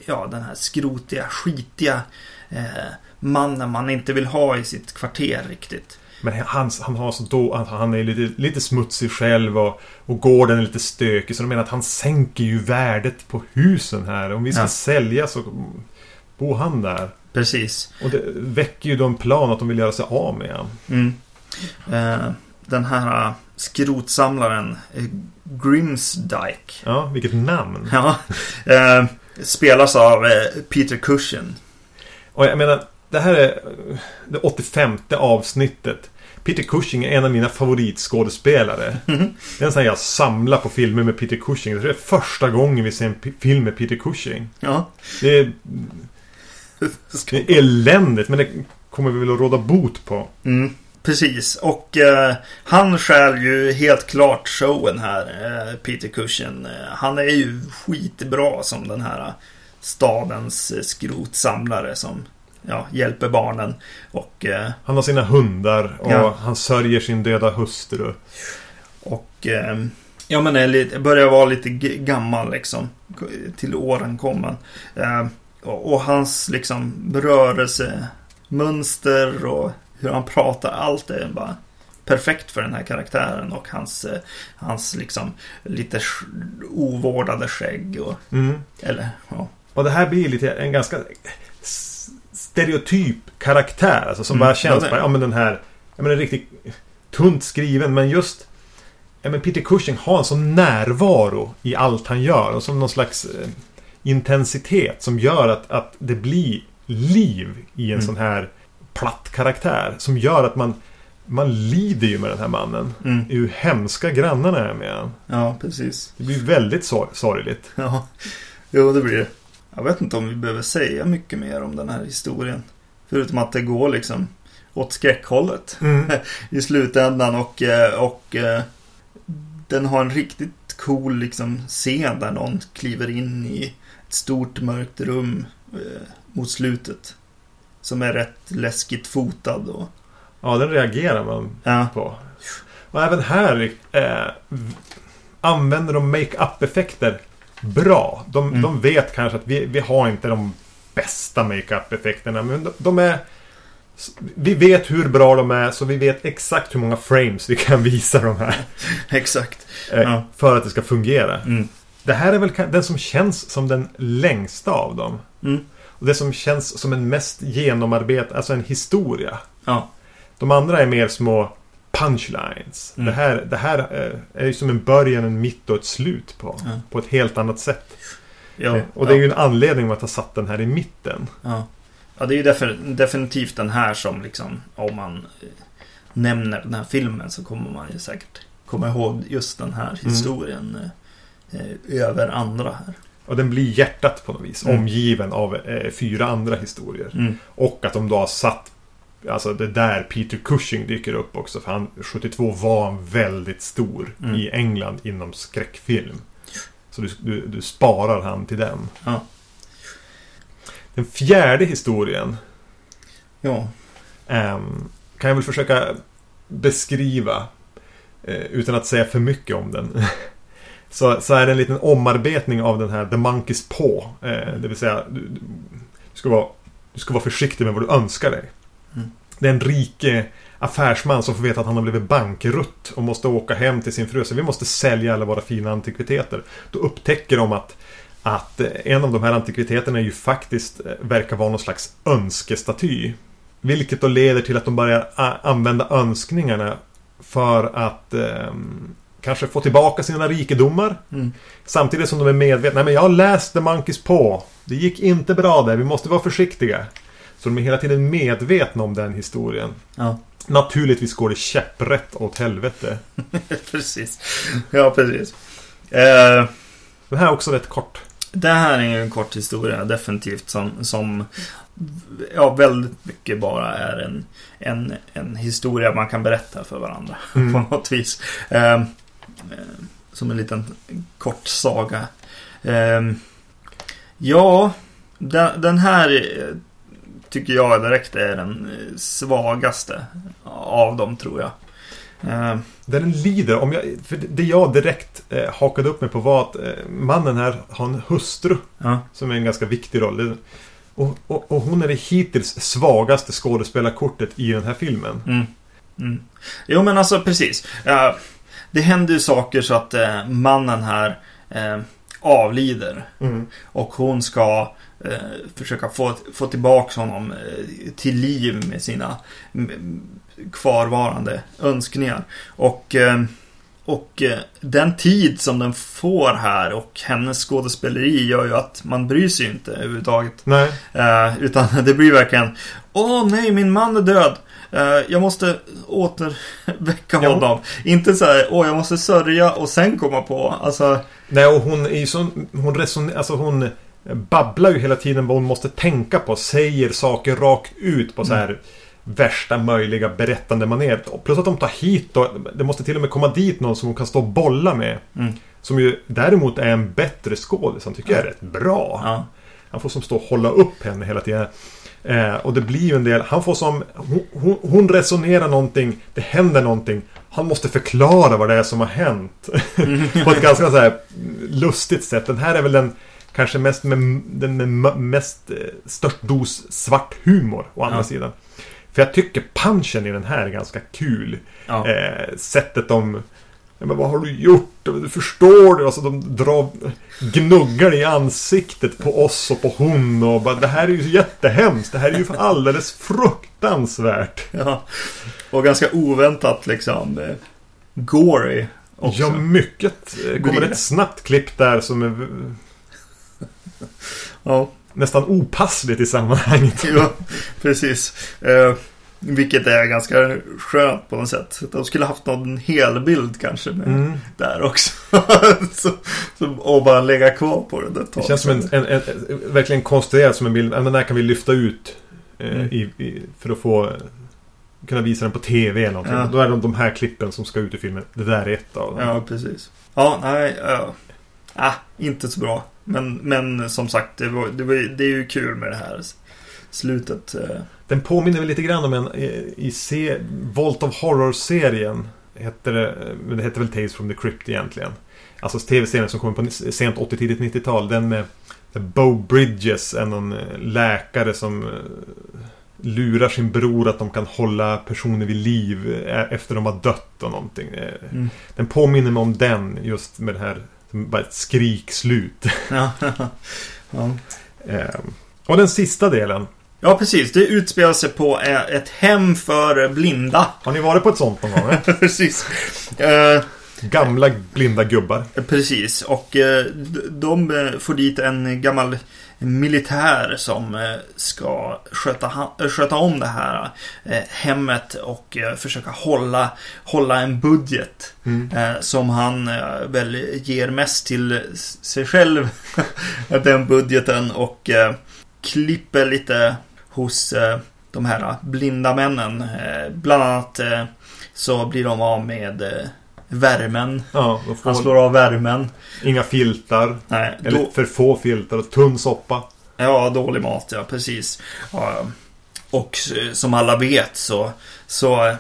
ja, den här skrotiga, skitiga eh, mannen man inte vill ha i sitt kvarter riktigt. Men han, han har så då, han, är lite, lite smutsig själv och, och gården är lite stökig. Så de menar att han sänker ju värdet på husen här. Om vi ska Ja. sälja så bor han där. Precis. Och det väcker ju då en plan att de vill göra sig av med honom. Mm. Eh, den här eh, skrotsamlaren eh, Grimsdyke. Ja, vilket namn. Ja, eh, spelas av eh, Peter Cushing. Och jag menar, det här är eh, det 85 avsnittet. Peter Cushing är en av mina favoritskådespelare. Mhm. Det är en sån här jag samlar på filmer med Peter Cushing. Det är första gången vi ser en film med Peter Cushing. Ja. Det är, det är eländigt, men det kommer vi väl att råda bot på. Mm, precis, och eh, han stjäl ju helt klart showen här, eh, Peter Cushing. Eh, han är ju skitbra som den här eh, stadens skrotsamlare som ja, hjälper barnen. Och, eh, Han har sina hundar och Ja. han sörjer sin döda hustru. och eh, ja, men är lite, börjar vara lite gammal liksom. Till åren kommen. Eh, och, och hans liksom rörelsemönster och hur han pratar. Allt är bara perfekt för den här karaktären och hans, eh, hans liksom lite ovårdade skägg och Mm. eller ja. Och det här blir lite en ganska stereotyp karaktär. Alltså som Mm, bara känns ja, bara, ja men den här, ja men är riktigt tunt skriven men just Ja men Peter Cushing har en sån närvaro i allt han gör och som någon slags eh, intensitet som gör att, att det blir liv i en Mm. sån här platt karaktär. Som gör att man man lider ju med den här mannen. Mm. Hur hemska grannarna är med honom. Ja, precis. Det blir väldigt sor- sorgligt. Ja, jo det blir det. Jag vet inte om vi behöver säga mycket mer om den här historien. Förutom att det går liksom åt skräckhållet i slutändan och, eh, och eh, den har en riktigt cool liksom scen där någon kliver in i ett stort mörkt rum eh, mot slutet. Som är rätt läskigt fotad och Ja, den reagerar man ja, på. Och även här eh, använder de make-up-effekter bra. De, Mm. de vet kanske att vi, vi har inte de bästa make-up-effekterna. Men de, de är... Vi vet hur bra de är, så vi vet exakt hur många frames vi kan visa de här. exakt. Eh, Ja. För att det ska fungera. Mm. Det här är väl den som känns som den längsta av dem. Mm. Och det som känns som en mest genomarbetad, alltså en historia. Ja, De andra är mer små punchlines. Mm. Det här, det här eh, är ju som en början, en mitt och ett slut på. Ja. På ett helt annat sätt. ja, Eh, och det är ju en anledning att ha satt den här i mitten. Ja. ja, det är ju defin- definitivt den här som liksom, om man eh, nämner den här filmen så kommer man ju säkert komma ihåg just den här historien eh, eh, över andra här. Och den blir hjärtat på något vis. Mm. Omgiven av eh, fyra andra historier. Mm. Och att de då har satt Alltså det där Peter Cushing dyker upp också. För han 72 var han väldigt stor Mm. i England inom skräckfilm. Så du, du, du sparar han till den. Ja. Den fjärde historien Ja. Ehm, kan jag väl försöka beskriva eh, utan att säga för mycket om den. så, så är det en liten omarbetning av den här The Monkey's Paw. Eh, det vill säga, du, du, ska vara, du ska vara försiktig med vad du önskar dig. Mm. Det är en rik eh, affärsman som får veta att han har blivit bankrutt och måste åka hem till sin fru. Så vi måste sälja alla våra fina antikviteter. Då upptäcker de att att eh, en av de här antikviteterna ju faktiskt eh, verkar vara någon slags önskestaty. Vilket då leder till att de börjar a- använda önskningarna för att eh, kanske få tillbaka sina rikedomar. Mm. Samtidigt som de är medvetna. Nej men jag har läst The Monkeys på. Det gick inte bra där. Vi måste vara försiktiga. Så de är hela tiden medvetna om den historien. Ja, Naturligtvis går det käpprätt åt helvete. precis. Ja, precis. Eh, Den här är också rätt kort. det här är en kort historia, definitivt, som, som ja, väldigt mycket bara är en, en, en historia man kan berätta för varandra Mm. på något vis. Eh, som en liten kort saga. Eh, ja, den, den här tycker jag direkt är den eh, svagaste av dem, tror jag. Eh, Den lider, om jag, för det jag direkt eh, hakade upp mig på var att eh, mannen här har en hustru ja. som är en ganska viktig roll. Och, och, och hon är det hittills svagaste skådespelarkortet i den här filmen. Mm. Mm. Jo men alltså precis. Ja, det händer ju saker så att eh, mannen här eh, avlider. Mm. Och hon ska eh, försöka få, få tillbaka honom eh, till liv med sina kvarvarande önskningar. Och, eh, och eh, den tid som den får här och hennes skådespeleri gör ju att man bryr sig ju inte överhuvudtaget. Nej, utan det blir verkligen Åh nej, min man är död. Jag måste återväcka honom. Inte så här, åh jag måste sörja och sen komma på. Alltså, Nej och hon är ju så, hon resonerar, alltså hon babblar ju hela tiden vad hon måste tänka på. Säger saker rakt ut på så här värsta möjliga berättande manér. Och Plus att de tar hit då, det måste till och med komma dit någon som hon kan stå och bolla med. Mm. Som ju däremot är en bättre skådis. Han tycker jag är rätt bra. ja. Han får som stå och hålla upp henne hela tiden. Eh, och det blir ju en del, han får som, hon, hon, hon resonerar någonting, det händer någonting. Han måste förklara vad det är som har hänt. På ett ganska så här lustigt sätt. Den här är väl den kanske mest med, den med mest eh, störst dos svart humor å andra Ja. sidan. För jag tycker punchen i den här är ganska kul. Ja. Eh, sättet de... Ja, men vad har du gjort? Du förstår det? Alltså de drar... Gnuggar i ansiktet på oss och på hon och bara, Det här är ju jättehemskt. Det här är ju för alldeles fruktansvärt. ja. Och ganska oväntat liksom eh, gory också. Ja, mycket. Eh, Blir kommer det. ett snabbt klipp där som är Ja, nästan opassligt i sammanhanget. ja precis. Eh, vilket är ganska skönt på något sätt. De skulle haft någon helbild kanske Mm. där också. så, så, och bara lägga kvar på det. Det känns som en, en, en, en verkligen konstruerad som en bild. Men den här kan vi lyfta ut eh, Mm. i, i, för att få kunna visa den på TV eller någonting. Ja. Då är det de här klippen som ska ut i filmen. Det där är ett av dem. Ja, precis. Ja, nej. Ja. Ah, inte så bra. Men, men som sagt, det, var, det, var, det är ju kul med det här slutet. eh. Den påminner väl lite grann om en i, i se, Vault of Horror-serien. Heter det, men det heter väl Tales from the Crypt egentligen. Alltså tv-serien som kommer på sent 80 tidigt 90-tal. Den med Bo Bridges, är någon eh, läkare som eh, lurar sin bror att de kan hålla personer vid liv eh, efter de har dött och någonting. Eh, Mm. Den påminner mig om den just med det här bara ett skrikslut. Ja. ja. Eh, Och den sista delen. ja, precis. Det utspelar sig på eh, ett hem för blinda. Har ni varit på ett sånt någon gång? precis. Eh, Gamla blinda gubbar. Precis, och eh, de eh, får dit en gammal militär som eh, ska sköta, eh, sköta om det här eh, hemmet och försöka hålla, hålla en budget. Mm. Som han väl ger mest till sig själv. den budgeten och klipper lite hos de här blinda männen. Bland annat så blir de av med värmen. Ja, Han slår av värmen. inga filtar. Nej, Eller då, för få filtar och tunn soppa. ja, dålig mat, ja precis. Ja, och som alla vet så, så eh,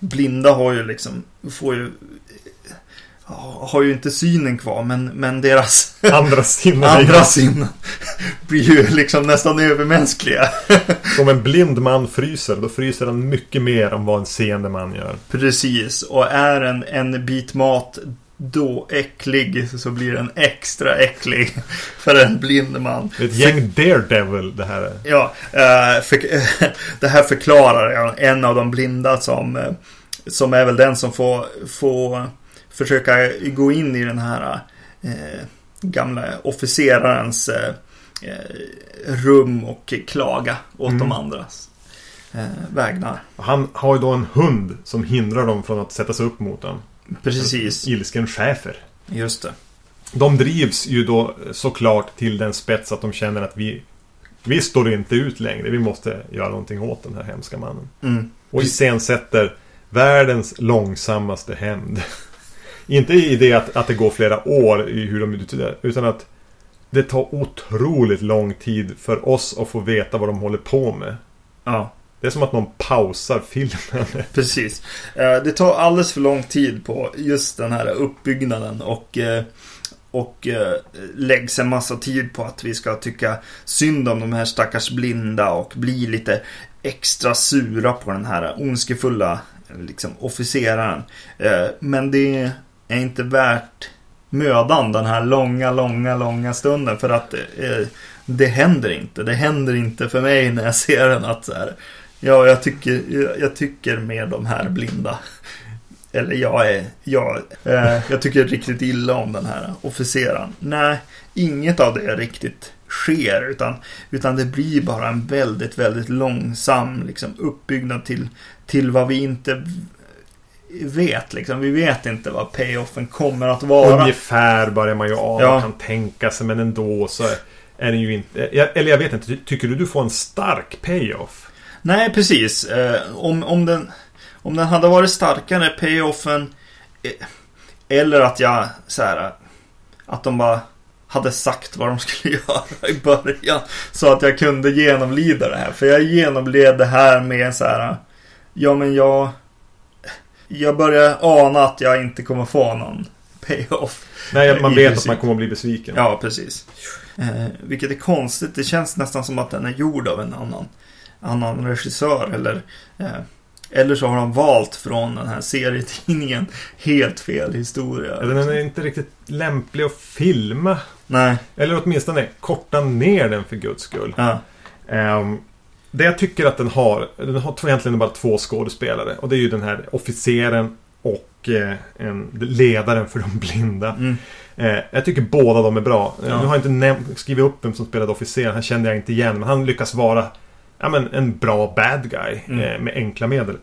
blinda har ju liksom, får ju, har ju inte synen kvar, men, men deras Andra sinnen. andra sinnen blir ju liksom nästan övermänskliga. Om en blind man fryser, då fryser han mycket mer än vad en seende man gör. Precis, och är en, en bit mat då äcklig så blir den extra äcklig för en blind man. Det är ett gäng Daredevil det här är. Ja, eh, för, det här förklarar. En av de blinda som, eh, som är väl den som får, får försöka gå in i den här eh, gamla officerarens eh, eh, rum och klaga åt Mm. de andras eh, vägnar. Han har ju då en hund som hindrar dem från att sätta sig upp mot honom. Precis, Ilsken schäfer. just det. De drivs ju då såklart till den spets att de känner att vi Vi står inte ut längre. Vi måste göra någonting åt den här hemska mannen. Mm. Och iscensätter världens långsammaste hämnd. Inte i det att, att det går flera år i hur de utnyttjar utan att det tar otroligt lång tid för oss att få veta vad de håller på med. Ja, Det är som att någon pausar filmen. precis. Eh, Det tar alldeles för lång tid på just den här uppbyggnaden och eh, och eh, läggs en massa tid på att vi ska tycka synd om de här stackars blinda och bli lite extra sura på den här ondskefulla liksom, officeraren. Men det är inte värt mödan den här långa, långa, långa stunden för att eh, det händer inte. Det händer inte för mig när jag ser den att så här, ja, jag tycker, jag, jag tycker med de här blinda. Eller jag är, jag, eh, jag tycker riktigt illa om den här officeraren. Nej, inget av det riktigt sker utan, utan det blir bara en väldigt, väldigt långsam liksom, uppbyggnad till, till vad vi inte vet. Liksom. Vi vet inte vad payoffen kommer att vara. Ungefär börjar man ju ana Ja. kan tänka sig men ändå så är den ju inte... Eller jag vet inte, ty- tycker du du får en stark payoff? Nej, precis. Eh, om, om, den, om den hade varit starkare, payoffen. Eh, eller att jag så här. Att de bara hade sagt vad de skulle göra i början. Så att jag kunde genomlida det här. För jag genomled det här med så här. Ja, men jag. Jag börjar ana att jag inte kommer få någon payoff. Nej, man vet att man kommer att bli besviken. Ja, precis. Eh, vilket är konstigt. Det känns nästan som att den är gjord av en annan, annan regissör. Eller, eh, eller så har de valt från den här serietidningen helt fel historia. Den är inte riktigt lämplig att filma. Nej, Eller åtminstone korta ner den för guds skull. ja. Ehm, det jag tycker att den har, den har egentligen bara två skådespelare. Och det är ju den här officeren och eh, en, ledaren för de blinda. Mm, Eh, jag tycker båda de är bra. Eh, Ja. Nu har jag inte skrivit upp vem som spelade officeren. Han kände jag inte igen. Men han lyckas vara ja, men en bra bad guy Mm. eh, med enkla medel.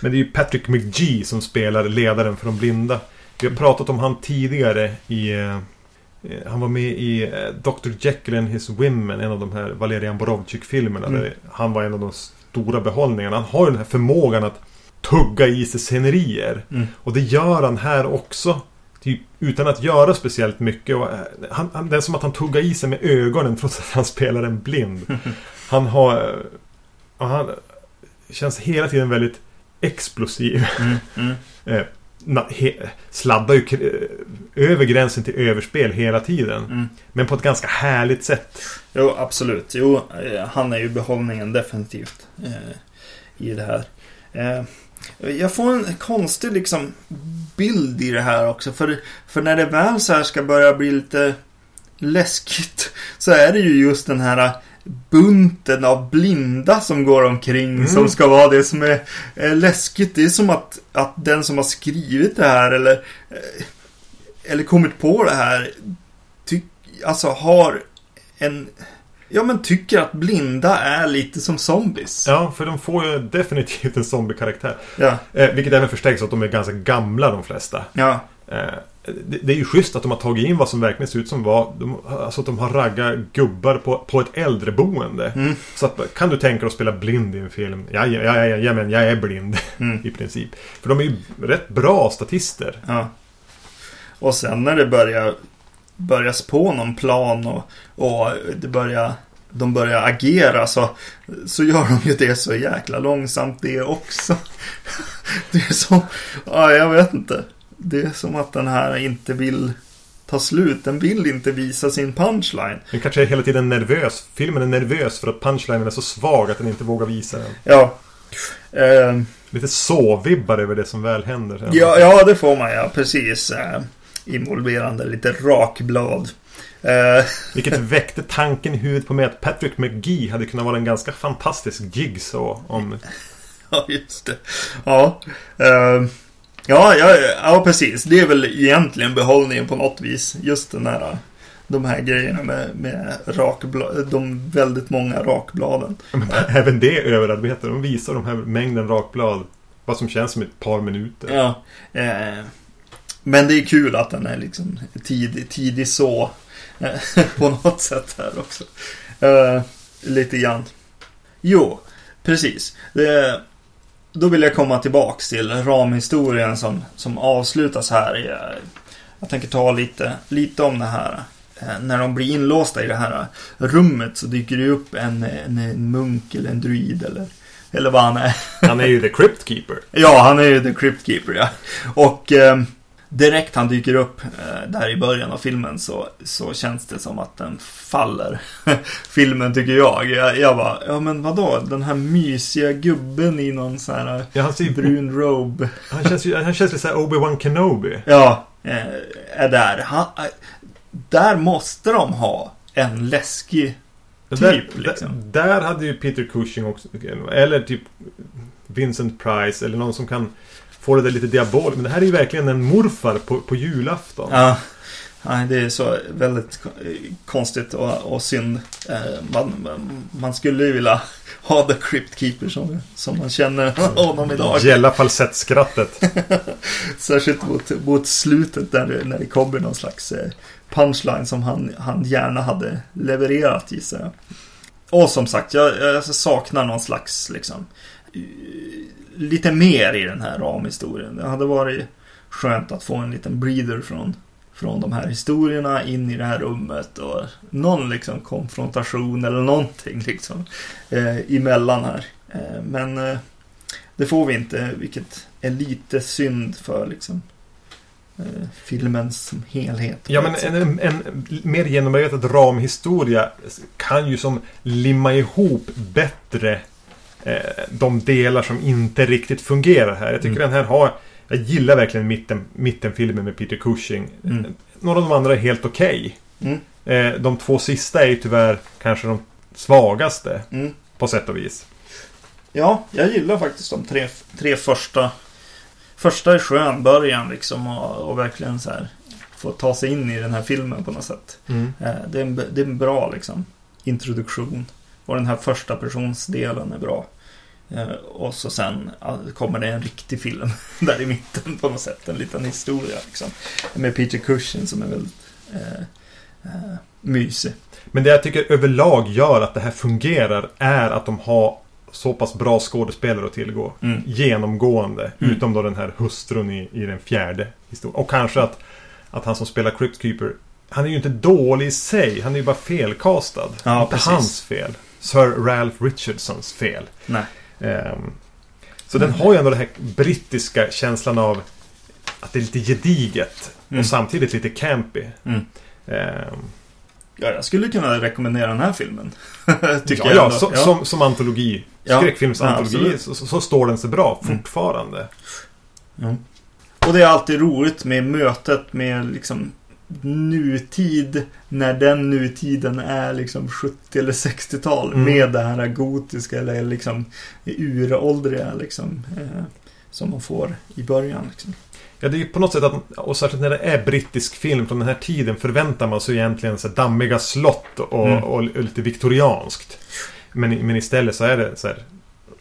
Men det är ju Patrick McGee som spelar ledaren för de blinda. Vi har pratat om han tidigare i... Eh, han var med i eh, Dr. Jekyll and His Women, en av de här Valerian Borovchik-filmerna. Mm. Där han var en av de stora behållningarna. Han har ju den här förmågan att tugga i sig scenerier. mm, Och det gör han här också. Typ, utan att göra speciellt mycket. Och, eh, han, han, det är som att han tuggar i sig med ögonen trots att han spelar en blind. Han har... Han känns hela tiden väldigt explosiv. mm, mm. sladdar ju över gränsen till överspel hela tiden. Mm. Men på ett ganska härligt sätt. Jo, absolut. Jo, eh, han är ju behållningen definitivt eh, i det här. Eh, jag får en konstig liksom bild i det här också. För, för när det väl så här ska börja bli lite läskigt så är det ju just den här bunten av blinda som går omkring Mm. som ska vara det som är, är läskigt. Det är som att, att den som har skrivit det här eller, eh, eller kommit på det här tyck, alltså har en Ja men tycker att blinda är lite som zombies. Ja, för de får ju definitivt en zombie-karaktär. Ja. Eh, vilket även förstärks att de är ganska gamla de flesta. Ja. Eh, det, det är ju schysst att de har tagit in vad som verkligen ser ut som var de, Alltså att de har raggat gubbar på, på ett äldreboende. Mm. Så att, kan du tänka dig att spela blind i en film? Ja, ja, ja, ja, ja men jag är blind Mm. i princip. För de är ju rätt bra statister. ja. Och sen när det börjar börjas på någon plan och, och det börjar de börjar agera så, så gör de ju det så jäkla långsamt det också. Det är så, ja jag vet inte. Det är som att den här inte vill ta slut. Den vill inte visa sin punchline. Den kanske är hela tiden nervös. Filmen är nervös för att punchlinen är så svag att den inte vågar visa den. Ja. Eh, Lite så-vibbar över det som väl händer. sen. ja, ja, det får man ja. Precis. Eh, involverande lite rakblad. Eh, Vilket väckte tanken i huvudet på mig att Patrick McGee hade kunnat vara en ganska fantastisk jigsaw om... Ja, just det. Ja. eh, ja, ja, ja, precis. Det är väl egentligen behållningen på något vis. Just den här, de här grejerna med, med rakblad, de väldigt många rakbladen. Även det överarbete. De visar de här mängden rakblad. Vad som känns som ett par minuter. Ja. Eh, men det är kul att den är liksom tidig, tidig så. eh, på något sätt här också. Eh, lite grann. Jo, precis. Det, då vill jag komma tillbaks till ramhistorien som, som avslutas här. Jag, tänker ta lite, lite om det här. Eh, När de blir inlåsta i det här rummet så dyker det upp en, en, en munk eller en druid eller, eller vad han är. Han är ju The Crypt Keeper. Ja, han är ju The Crypt Keeper, ja. Och eh, direkt han dyker upp eh, där i början av filmen så, så känns det som att den faller. filmen tycker jag. jag. Jag bara, ja men vadå? Den här mysiga gubben i någon sån här Ja, han ser brun robe. Han känns ju han känns lite såhär Obi-Wan Kenobi. Ja, eh, är där. Han, eh, där måste de ha en läskig Typ, där, liksom. där, där hade ju Peter Cushing också. Eller typ Vincent Price. Eller någon som kan få det där lite diabol. Men det här är ju verkligen en morfar på, på julafton. Ja, nej, det är så väldigt ko- konstigt och, och synd. Eh, Man, man, skulle ju vilja ha The Crypt Keeper som, som man känner honom idag. Gälla falsettskrattet. Särskilt mot, mot slutet där det, när det kommer någon slags eh, punchline som han, han gärna hade levererat gissar jag. Och som sagt, jag, jag saknar någon slags liksom lite mer i den här ramhistorien. Det hade varit skönt att få en liten breather från, från de här historierna in i det här rummet och någon liksom konfrontation eller någonting liksom eh, emellan här. Eh, men eh, det får vi inte, vilket är lite synd för liksom eh, filmen som helhet. Ja men en, en, en mer genomarbetad ramhistoria kan ju som limma ihop bättre de delar som inte riktigt fungerar här. Jag tycker Mm. den här har... Jag gillar verkligen mitten, mittenfilmen med Peter Cushing. Mm. Några av de andra är helt okej. Mm. Eh, de två sista är ju tyvärr kanske de svagaste Mm. på sätt och vis. Ja, jag gillar faktiskt de tre, tre första. Första är skön början liksom och, och verkligen så här få ta sig in i den här filmen på något sätt. Mm. Eh, det, är en, det är en bra liksom introduktion. Och den här första personsdelen är bra. Eh, och så sen kommer det en riktig film där i mitten på något sätt. En liten historia liksom. Med Peter Cushing som är väldigt eh, eh, mysig. Men det jag tycker överlag gör att det här fungerar är att de har så pass bra skådespelare att tillgå. Mm. Genomgående. Mm. Utom då den här hustrun i, i den fjärde historien. Och kanske att, att han som spelar Crypt Keeper Han är ju inte dålig i sig. Han är ju bara felkastad. Ja, inte precis. hans fel. Sir Ralph Richardsons fel. Nej. Ehm, så den har ju ändå den här brittiska känslan av att det är lite gediget. Mm. Och samtidigt lite campy. Mm. Ehm, Ja, jag skulle kunna rekommendera den här filmen. Tycker ja, jag ja, så, Som, som antologi. Ja. Skräckfilmsantologi. Ja, så, så, står den sig bra Mm. fortfarande. Ja. Och det är alltid roligt med mötet med liksom nutid när den nutiden är liksom 70 eller 60-tal Mm. med det här gotiska eller liksom uråldriga liksom eh, som man får i början. Liksom. Ja, det är ju på något sätt att, och särskilt när det är brittisk film från den här tiden förväntar man sig egentligen så dammiga slott och, Mm. och, och lite viktorianskt. Men, men istället så är det så här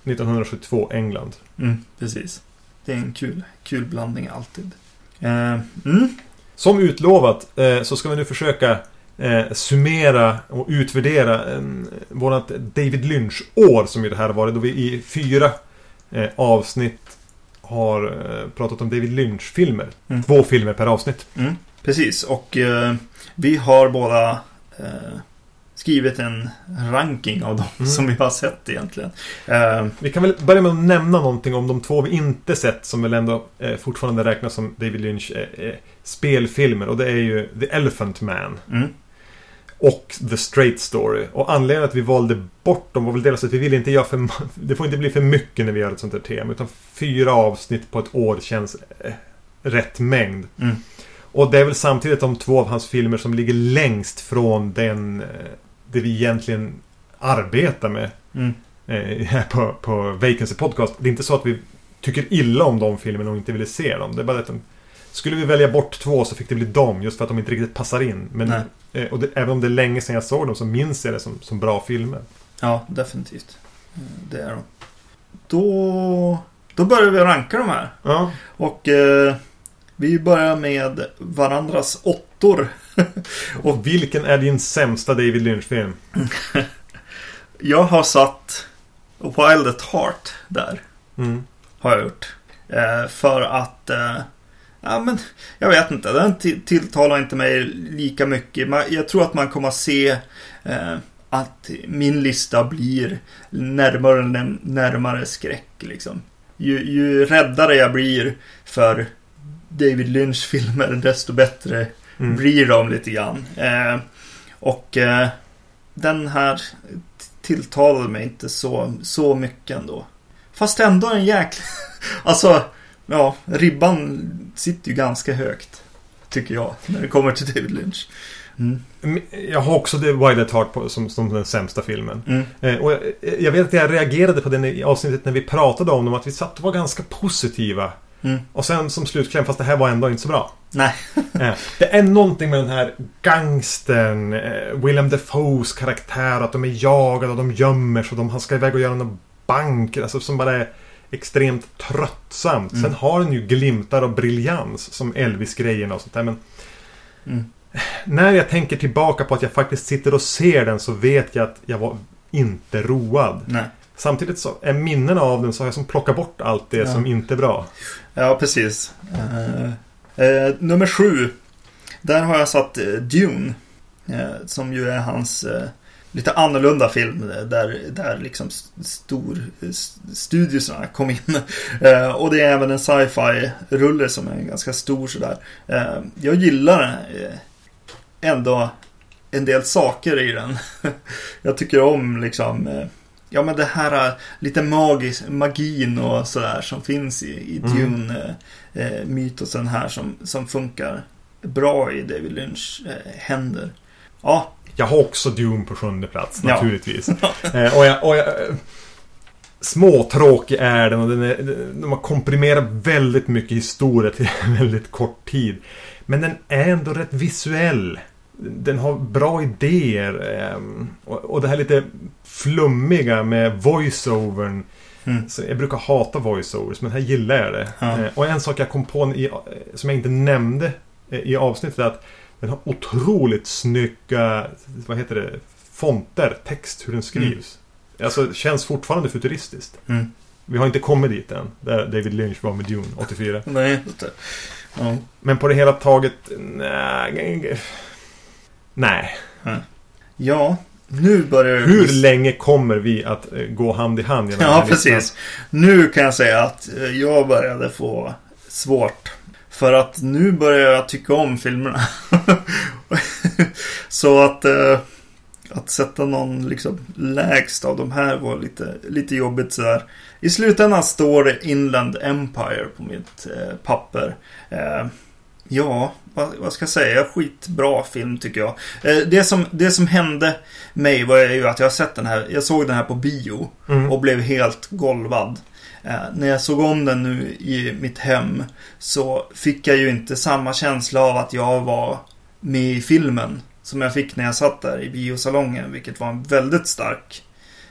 1972 England. Mm, precis. Det är en kul, kul blandning alltid. Eh, mm, Som utlovat eh, så ska vi nu försöka eh, summera och utvärdera eh, vårat David Lynch-år som ju det här varit. Då vi i fyra avsnitt har pratat om David Lynch-filmer. Mm. Två filmer per avsnitt. mm, precis, och eh, vi har båda eh, skrivit en ranking av dem Mm. som vi har sett egentligen. Eh, Vi kan väl börja med att nämna någonting om de två vi inte sett som väl ändå eh, fortfarande räknas som David Lynch eh, eh, spelfilmer. Och det är ju The Elephant Man mm, och The Straight Story. Och anledningen att vi valde bort dem var väl dels att vi ville inte göra för... Det får inte bli för mycket när vi gör ett sånt här tema. Utan fyra avsnitt på ett år känns eh, rätt mängd. mm, Och det är väl samtidigt de två av hans filmer som ligger längst från den... Det vi egentligen arbetar med mm. eh, här på, på Vacancy Podcast. Det är inte så att vi tycker illa om de filmerna och inte ville se dem. Det är bara att de, Skulle vi välja bort två så fick det bli dem just för att de inte riktigt passar in. Men, Nej. eh, och det, även om det är länge sedan jag såg dem så minns jag det som, som bra filmer. Ja, definitivt. Eh, Det är de. Då, då börjar vi ranka de här. Ja. Och eh, vi börjar med varandras åttor. Och vilken är din sämsta David Lynch-film? Jag har satt Wild at Heart där. Mm. Har jag gjort. Eh, för att... Eh, ja, men jag vet inte. Den till- tilltalar inte mig lika mycket. Man, jag tror att man kommer att se eh, att min lista blir närmare närmare skräck. Liksom. Ju, ju räddare jag blir för David Lynch filmer desto bättre Mm. blir de lite grann. Eh, och eh, den här tilltalade mig inte så, så mycket ändå. Fast ändå en jäkla... alltså, ja, ribban sitter ju ganska högt. Tycker jag, när det kommer till David Lynch. Mm. Jag har också The Wild at Heart på, som, som den sämsta filmen. Mm. Eh, och jag, jag vet att jag reagerade på den i avsnittet när vi pratade om dem. Att vi satt och var ganska positiva. Mm. Och sen som slutkläm, fast det här var ändå inte så bra. Nej. Eh, Det är någonting med den här gangstern, eh, Willem Dafoes karaktär, att de är jagade och de gömmer sig och de ska iväg och göra någon bank, alltså som bara är extremt tröttsamt. Mm. Sen har den ju glimtar av briljans som Elvis-grejerna och sånt där, men Mm. när jag tänker tillbaka på att jag faktiskt sitter och ser den så vet jag att jag var inte road. Nej. Samtidigt så är minnena av den så har jag som plockat bort allt det Ja. som inte är bra. Ja, precis. Eh, eh, nummer sju. Där har jag satt eh, Dune. Eh, som ju är hans lite annorlunda film. Där, där liksom stor eh, kom in. Eh, och det är även en sci-fi rulle som är ganska stor sådär. Eh, jag gillar ändå en del saker i den. jag tycker om liksom Ja men det här eh, lite magis, magin och sådär som finns i, i Mm. Dune eh, eh, mytosen här som, som funkar bra i David Lynch eh, händer. Ja, Jag har också Dune på sjunde plats Ja. naturligtvis. eh, och jag, och jag, småtråkig är den och den är, de har komprimerat väldigt mycket historia till väldigt kort tid. Men den är ändå rätt visuell. Den har bra idéer. ehm, och, det här lite flummiga med voiceovern. Mm. Så jag brukar hata voiceovers, men här gillar jag det. Ja. Eh, och en sak jag kom på i, som jag inte nämnde eh, i avsnittet är att den har otroligt snygga, vad heter det, fonter, text, hur den skrivs. Alltså, känns fortfarande futuristiskt. Mm. Vi har inte kommit dit än, där David Lynch var med Dune 84. Nej, det. Ja. Men på det hela taget, nej. Nej. ja, nu börjar det Hur länge kommer vi att eh, gå hand i hand genom Ja, listan? precis. Nu kan jag säga att eh, jag började få svårt. För att nu börjar jag tycka om filmerna. Så att, eh, att sätta någon liksom lägst av de här var lite, lite jobbigt sådär. I slutändan står det Inland Empire på mitt papper. Ja, vad, ska jag säga? Skitbra film tycker jag. Eh, det, som, det som hände mig var ju att jag sett den här. Jag såg den här på bio Mm. och blev helt golvad. Eh, när jag såg om den nu i mitt hem så fick jag ju inte samma känsla av att jag var med i filmen som jag fick när jag satt där i biosalongen, vilket var en väldigt stark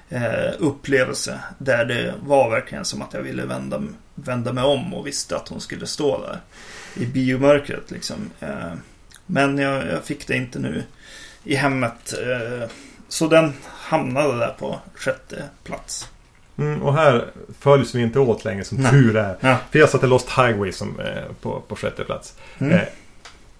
eh, upplevelse. Där det var verkligen som att jag ville vända, vända mig om och visste att hon skulle stå där i biomörkret liksom. Eh, men jag, jag fick det inte nu i hemmet. Eh, så den hamnade där på sjätte plats. Mm, och här följs vi inte åt längre som Nej. tur är. Ja. För jag satte Lost Highway som, eh, på, på sjätte plats. Mm. Eh,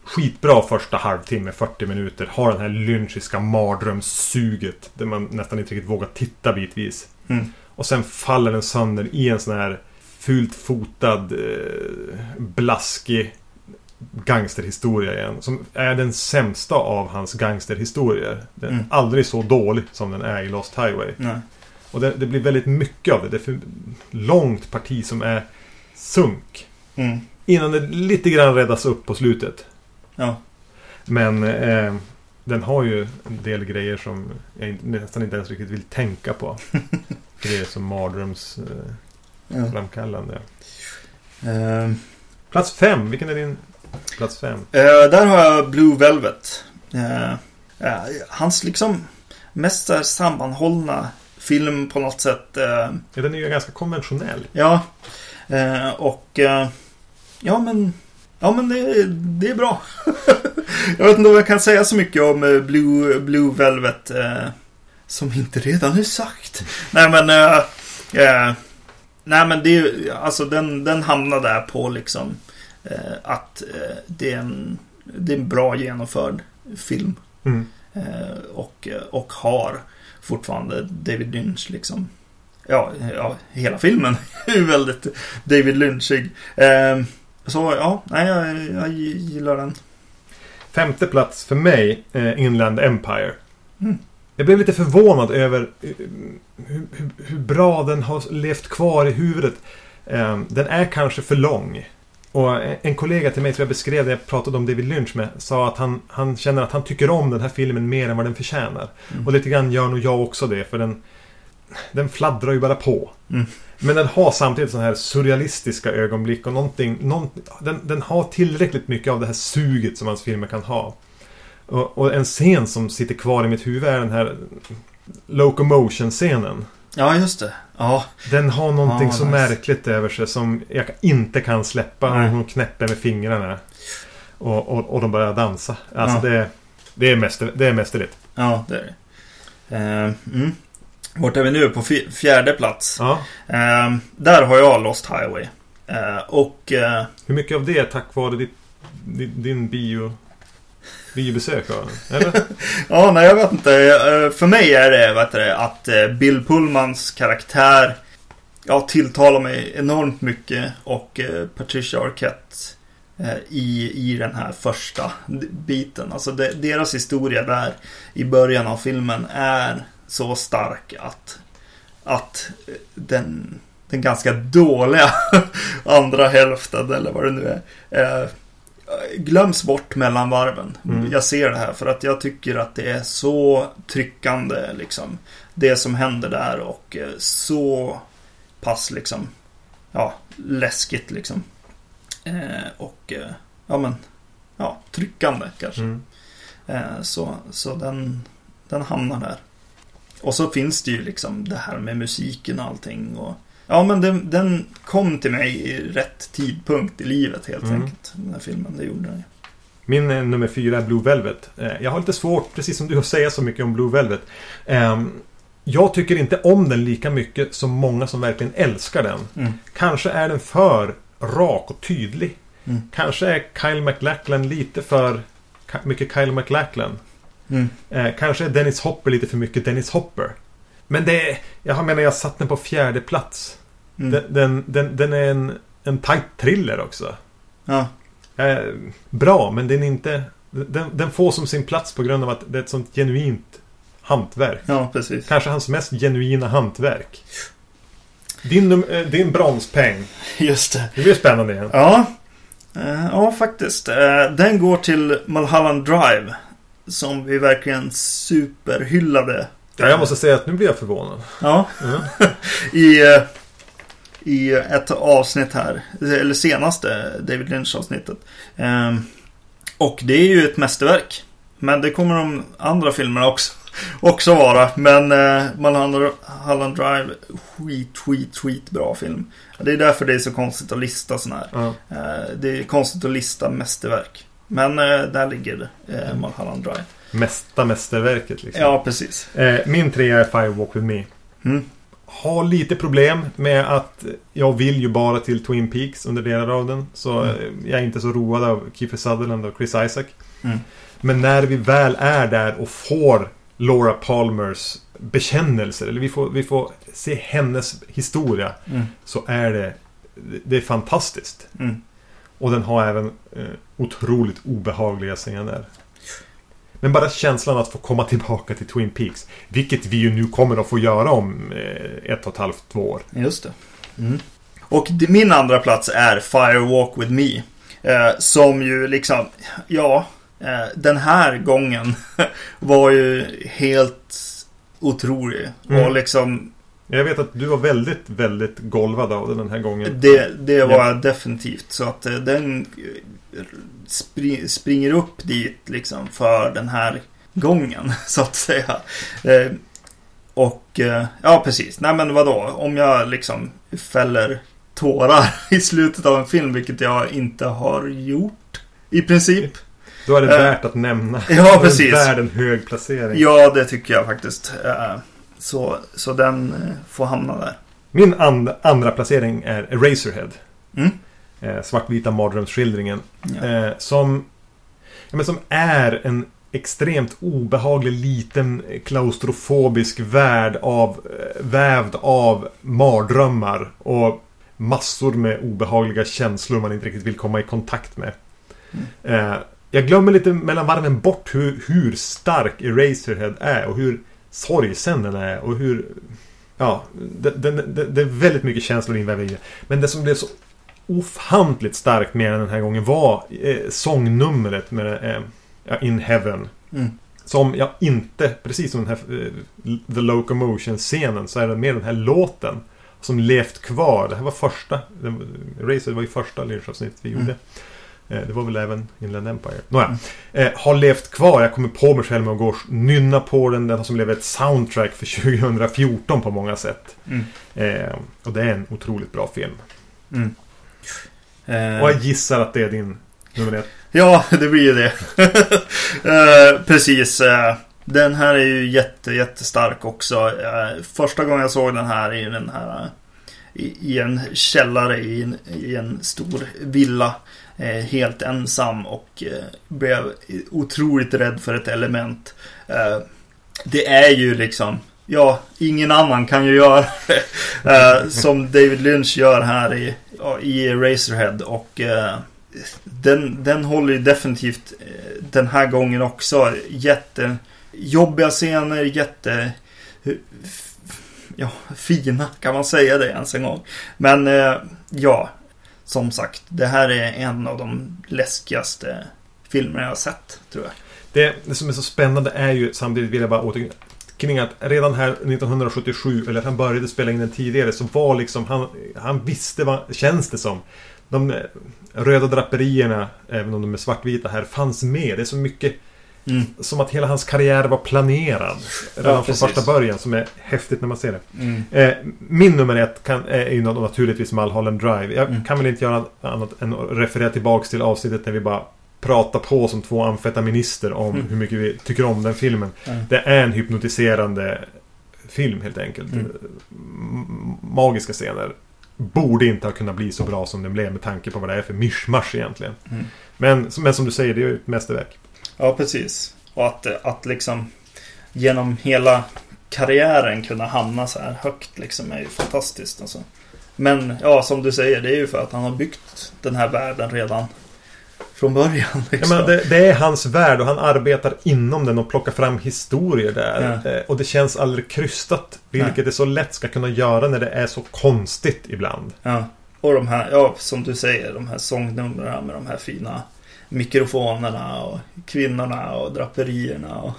skitbra första halvtimme, 40 minuter. Har den här lynchiska mardrömssuget. Där man nästan inte riktigt vågar titta bitvis. Mm. Och sen faller den sönder i en sån här fult fotad, eh, blaskig gangsterhistoria igen. Som är den sämsta av hans gangsterhistorier. Den är Mm. aldrig så dålig som den är i Lost Highway. Nej. Och det, det blir väldigt mycket av det. Det är för långt parti som är sunk. Mm. Innan det lite grann räddas upp på slutet. Ja. Men eh, den har ju en del grejer som jag nästan inte ens riktigt vill tänka på. grejer som mardrömsframkallande. Ja. Ehm, Plats fem, vilken är din plats fem? Eh, där har jag Blue Velvet. Eh, hans liksom mest sammanhållna film på något sätt. Eh, Ja, den är ju ganska konventionell. ja. Och ja men Ja men det, det är bra. jag vet inte om jag kan säga så mycket om Blue, Blue Velvet. Eh, som inte redan är sagt. Nej men eh, eh, Nej men det är ju- alltså den, den hamnar där på liksom eh, att eh, det, är en, det är en bra genomförd film. Mm. Eh, och, och har fortfarande David Lynch liksom. Ja, ja hela filmen är väldigt David Lynchig. Eh, så ja, nej, jag, jag gillar den. Femte plats för mig, eh, Inland Empire. Mm. Jag blev lite förvånad över eh, hur, hur, hur bra den har levt kvar i huvudet. Eh, den är kanske för lång. Och en kollega till mig som jag beskrev när jag pratade om David Lynch med sa att han, han känner att han tycker om den här filmen mer än vad den förtjänar. Mm. Och lite grann gör nog jag också det för den Den fladdrar ju bara på. Mm. Men den har samtidigt sådana här surrealistiska ögonblick och någonting, någon, den, den har tillräckligt mycket av det här suget som hans filmer kan ha. Och, och en scen som sitter kvar i mitt huvud är den här Locomotion-scenen. Ja, just det. Ja, Den har någonting Ja, så nice. märkligt över sig som jag inte kan släppa. Nej. Hon knäpper med fingrarna. Och, och, och de börjar dansa. Alltså Ja. det, det, är mäster, det är mästerligt. ja det är det. Eh, mm. Vart är vi nu? På fj- fjärde plats. Ja. Eh, där har jag Lost Highway. Eh, och eh, Hur mycket av det är tack vare ditt, din, din bio, biobesök? Eller? Ja, nej jag vet inte. Eh, för mig är det vet du, att eh, Bill Pullmans karaktär ja, tilltalar mig enormt mycket. Och eh, Patricia Arquette i, i den här första biten. Alltså de, deras historia där i början av filmen är så stark att, att den, den ganska dåliga andra hälften eller vad det nu är eh, glöms bort mellan varven. Mm. Jag ser det här för att jag tycker att det är så tryckande liksom. Det som händer där och eh, så pass liksom ja, läskigt liksom. Eh, och eh, ja men ja, tryckande kanske. Mm. Eh, så så den, den hamnar där. Och så finns det ju liksom det här med musiken och allting. Och, ja men den, den kom till mig i rätt tidpunkt i livet helt Mm. enkelt. Den här filmen, det gjorde den ju. Min eh, nummer fyra är Blue Velvet. Eh, jag har lite svårt, precis som du, att säga så mycket om Blue Velvet. Ehm, jag tycker inte om den lika mycket som många som verkligen älskar den. Mm. Kanske är den för rak och tydlig. Mm. Kanske är Kyle MacLachlan lite för mycket Kyle MacLachlan. Mm. Eh, kanske är Dennis Hopper lite för mycket Dennis Hopper. Men det är, jag menar jag satt den på fjärde plats. Mm. Den, den, den, den är en, en tight thriller också. Ja. Eh, bra, men den är inte... Den, den får som sin plats på grund av att det är ett sånt genuint hantverk. ja, precis. Kanske hans mest genuina hantverk. Din, eh, din bronspeng. Just det. Det blir spännande igen. Ja. Eh, ja, faktiskt. Eh, den går till Mulholland Drive. Som vi verkligen superhyllade. Ja, jag måste säga att nu blir jag förvånad. Ja. Ja. I, I ett avsnitt här. Eller senaste David Lynch-avsnittet. Eh, och det är ju ett mästerverk. Men det kommer de andra filmerna också, också vara. Men eh, Drive, skit, skit, skit bra film. Det är därför det är så konstigt att lista sådana här. Eh, det är konstigt att lista mästerverk. Men eh, där ligger eh, Mulholland Drive. Mesta mästerverket liksom. Ja, precis. Eh, min trea är Firewalk With Me. Mm. Har lite problem med att jag vill ju bara till Twin Peaks under delar av den. Så Mm. jag är inte så road av Kiefer Sutherland och Chris Isaac. Mm. Men när vi väl är där och får Laura Palmers bekännelser, eller vi får, vi får se hennes historia, Mm. så är det, det är fantastiskt. Mm. Och den har även eh, otroligt obehagliga scener. Men bara känslan att få komma tillbaka till Twin Peaks. Vilket vi ju nu kommer att få göra om eh, ett och ett halvt, två år. Just det. Mm. Och min andra plats är Fire Walk With Me. Eh, som ju liksom, ja, eh, den här gången var ju helt otrolig. Mm. Och liksom, Jag vet att du var väldigt, väldigt golvad av den här gången. det, det var Ja. definitivt. Så att den eh, spri, springer upp dit liksom för den här gången, så att säga. Eh, och, eh, ja precis. Nej men vadå, om jag liksom fäller tårar i slutet av en film, vilket jag inte har gjort. I princip. Då är det Eh, värt att nämna. ja, Den är precis. Värd en hög placering. Ja, det tycker jag faktiskt. Så, så den får hamna där. Min and, andra placering är Eraserhead. Mm. Eh, svartvita mardrömsskildringen. Ja. Eh, som, ja, men som är en extremt obehaglig liten klaustrofobisk värld av, eh, vävd av mardrömmar och massor med obehagliga känslor man inte riktigt vill komma i kontakt med. Eh, jag glömmer lite mellan varven bort hur, hur stark Eraserhead är och hur sorgsen den är och hur... Ja, det, den, det, det är väldigt mycket känslor invävda i det. Men det som blev så ofantligt starkt med den den här gången var eh, sångnumret med eh, In Heaven. Mm. Som jag inte, precis som den här eh, The Locomotion-scenen, så är det mer den här låten som levt kvar. Det här var första, Razer var ju första lynchavsnittet vi Mm. gjorde. Eh, Det var väl även Inland Empire. Nåja. Eh, har levt kvar. Jag kommer på mig själv med att gå och nynna på den. Den som blev ett soundtrack för 2014 på många sätt. Mm. Eh, och det är en otroligt bra film. Mm. Eh, Och jag gissar att det är din nummer ett. Ja, det blir ju det. Eh, precis. eh, den här är ju jätte, jättestark också. Eh, första gången jag såg den här i den här i, i en källare i en, i en stor villa. Helt ensam och blev otroligt rädd för ett element. Det är ju liksom Ja, ingen annan kan ju göra det. Som David Lynch gör här i, i Razorhead. Och eh, den, den håller ju definitivt eh, den här gången också. Jättejobbiga scener, jätte... Ja, fina kan man säga det ens en gång. Men eh, ja, som sagt, det här är en av de läskigaste filmer jag har sett, tror jag. Det, det som är så spännande är ju, samtidigt vill jag bara återkring att redan här 1977, eller att han började spela in den tidigare, så var liksom han, han visste vad, känns det som. De eh, röda draperierna, även om de är svartvita här, fanns med. Det är så mycket Mm. som att hela hans karriär var planerad. Redan Ja, från första början, som är häftigt när man ser det. Mm. Eh, min nummer ett kan, är ju naturligtvis Mulholland Drive. Jag Mm. kan väl inte göra annat än att referera tillbaks till avsnittet när vi bara pratar på som två amfetaminister om Mm. hur mycket vi tycker om den filmen. Mm. Det är en hypnotiserande film helt enkelt. Mm. Magiska scener. Borde inte ha kunnat bli så bra som den blev med tanke på vad det är för mischmasch egentligen. Mm. Men, men som du säger, det är ju ett mästerverk. Ja, precis. Och att, att liksom genom hela karriären kunna hamna så här högt liksom är ju fantastiskt. Alltså. Men ja, som du säger, det är ju för att han har byggt den här världen redan från början. Liksom. menar, det, det är hans värld och han arbetar inom den och plockar fram historier där. Ja. Eh, Och det känns aldrig krystat. Vilket Nej. det så lätt ska kunna göra när det är så konstigt ibland. Ja. Och de här, ja, som du säger, de här sångnumren med de här fina mikrofonerna och kvinnorna och draperierna. Och,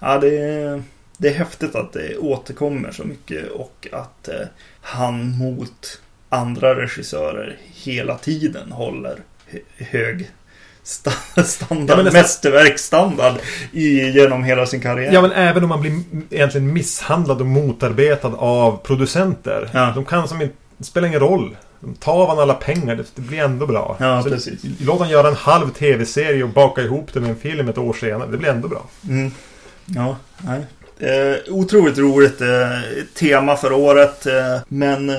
ja, det är, det är häftigt att det återkommer så mycket och att eh, han mot andra regissörer hela tiden håller hö- hög sta- standard, Ja, nästan- mästerverksstandard i, genom hela sin karriär. Ja men även om man blir egentligen misshandlad och motarbetad av producenter. Ja. De kan som inte... Det spelar ingen roll. De tar av han alla pengar. Det, blir ändå bra. Ja, Så precis. Låt han göra en halv tv-serie och baka ihop det med en film ett år senare. Det blir ändå bra. Mm. Ja, nej. Eh, otroligt roligt eh, tema för året. Eh, men eh,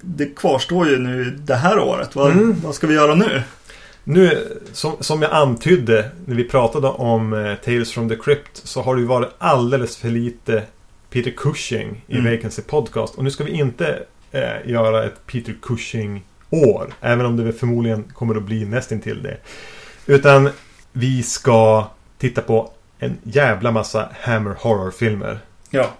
det kvarstår ju nu det här året. Vad, Mm. vad ska vi göra nu? Nu, som, som jag antydde när vi pratade om eh, Tales from the Crypt så har det ju varit alldeles för lite Peter Cushing i Mm. Vacancy Podcast. Och nu ska vi inte eh, göra ett Peter Cushing-år. Även om det väl förmodligen kommer att bli nästintill det. Utan vi ska titta på en jävla massa Hammer Horror-filmer. Ja.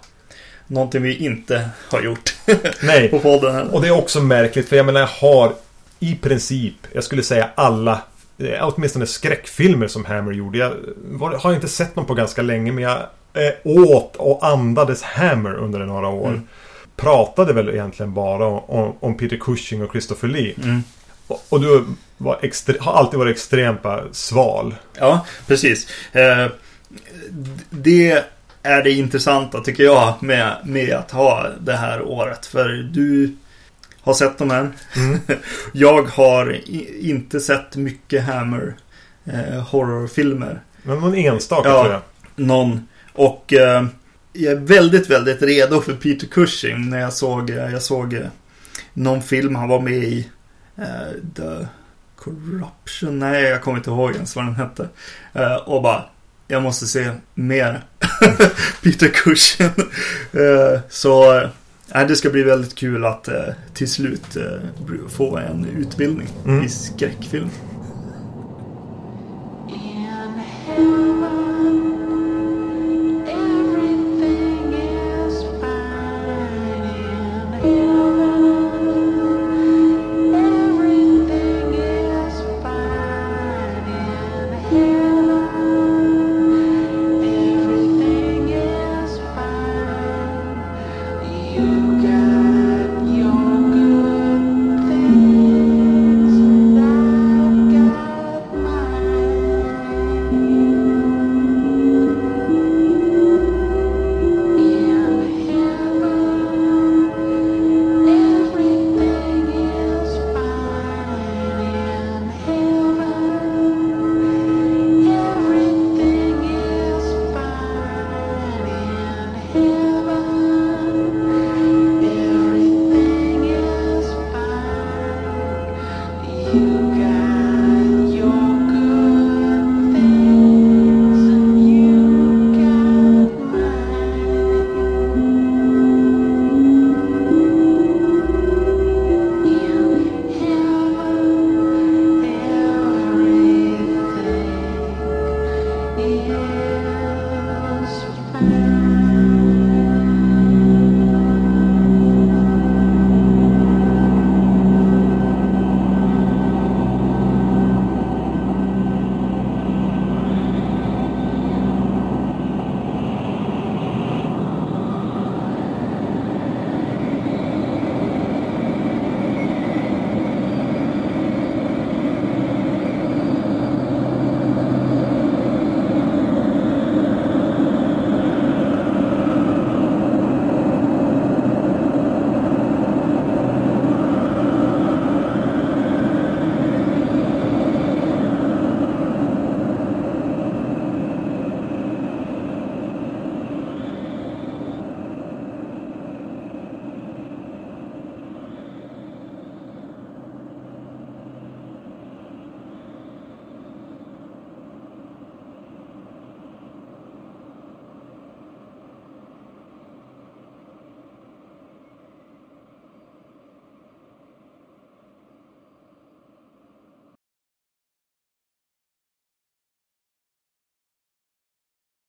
Någonting vi inte har gjort Nej, på podden här. Och det är också märkligt för jag menar jag har i princip, jag skulle säga alla eh, Åtminstone skräckfilmer som Hammer gjorde. Jag var, har inte sett någon på ganska länge men jag eh, åt och andades Hammer under några år. Mm. Pratade väl egentligen bara om, om Peter Cushing och Christopher Lee. Mm. Och, och du extre, har alltid varit extremt bara sval. Ja, precis. Eh, det är det intressanta tycker jag med, med att ha det här året. För du har sett de här. Mm. Jag har inte sett mycket Hammer eh, horrorfilmer. Men någon enstaka Ja. tror jag. Någon. Och eh, jag är väldigt, väldigt redo för Peter Cushing när jag såg, eh, jag såg eh, någon film han var med i. Eh, The Corruption? Nej, jag kommer inte ihåg ens vad den hette. Eh, och bara, jag måste se mer Peter Cushing. eh, så det ska bli väldigt kul att eh, till slut eh, få en utbildning Mm. i skräckfilm.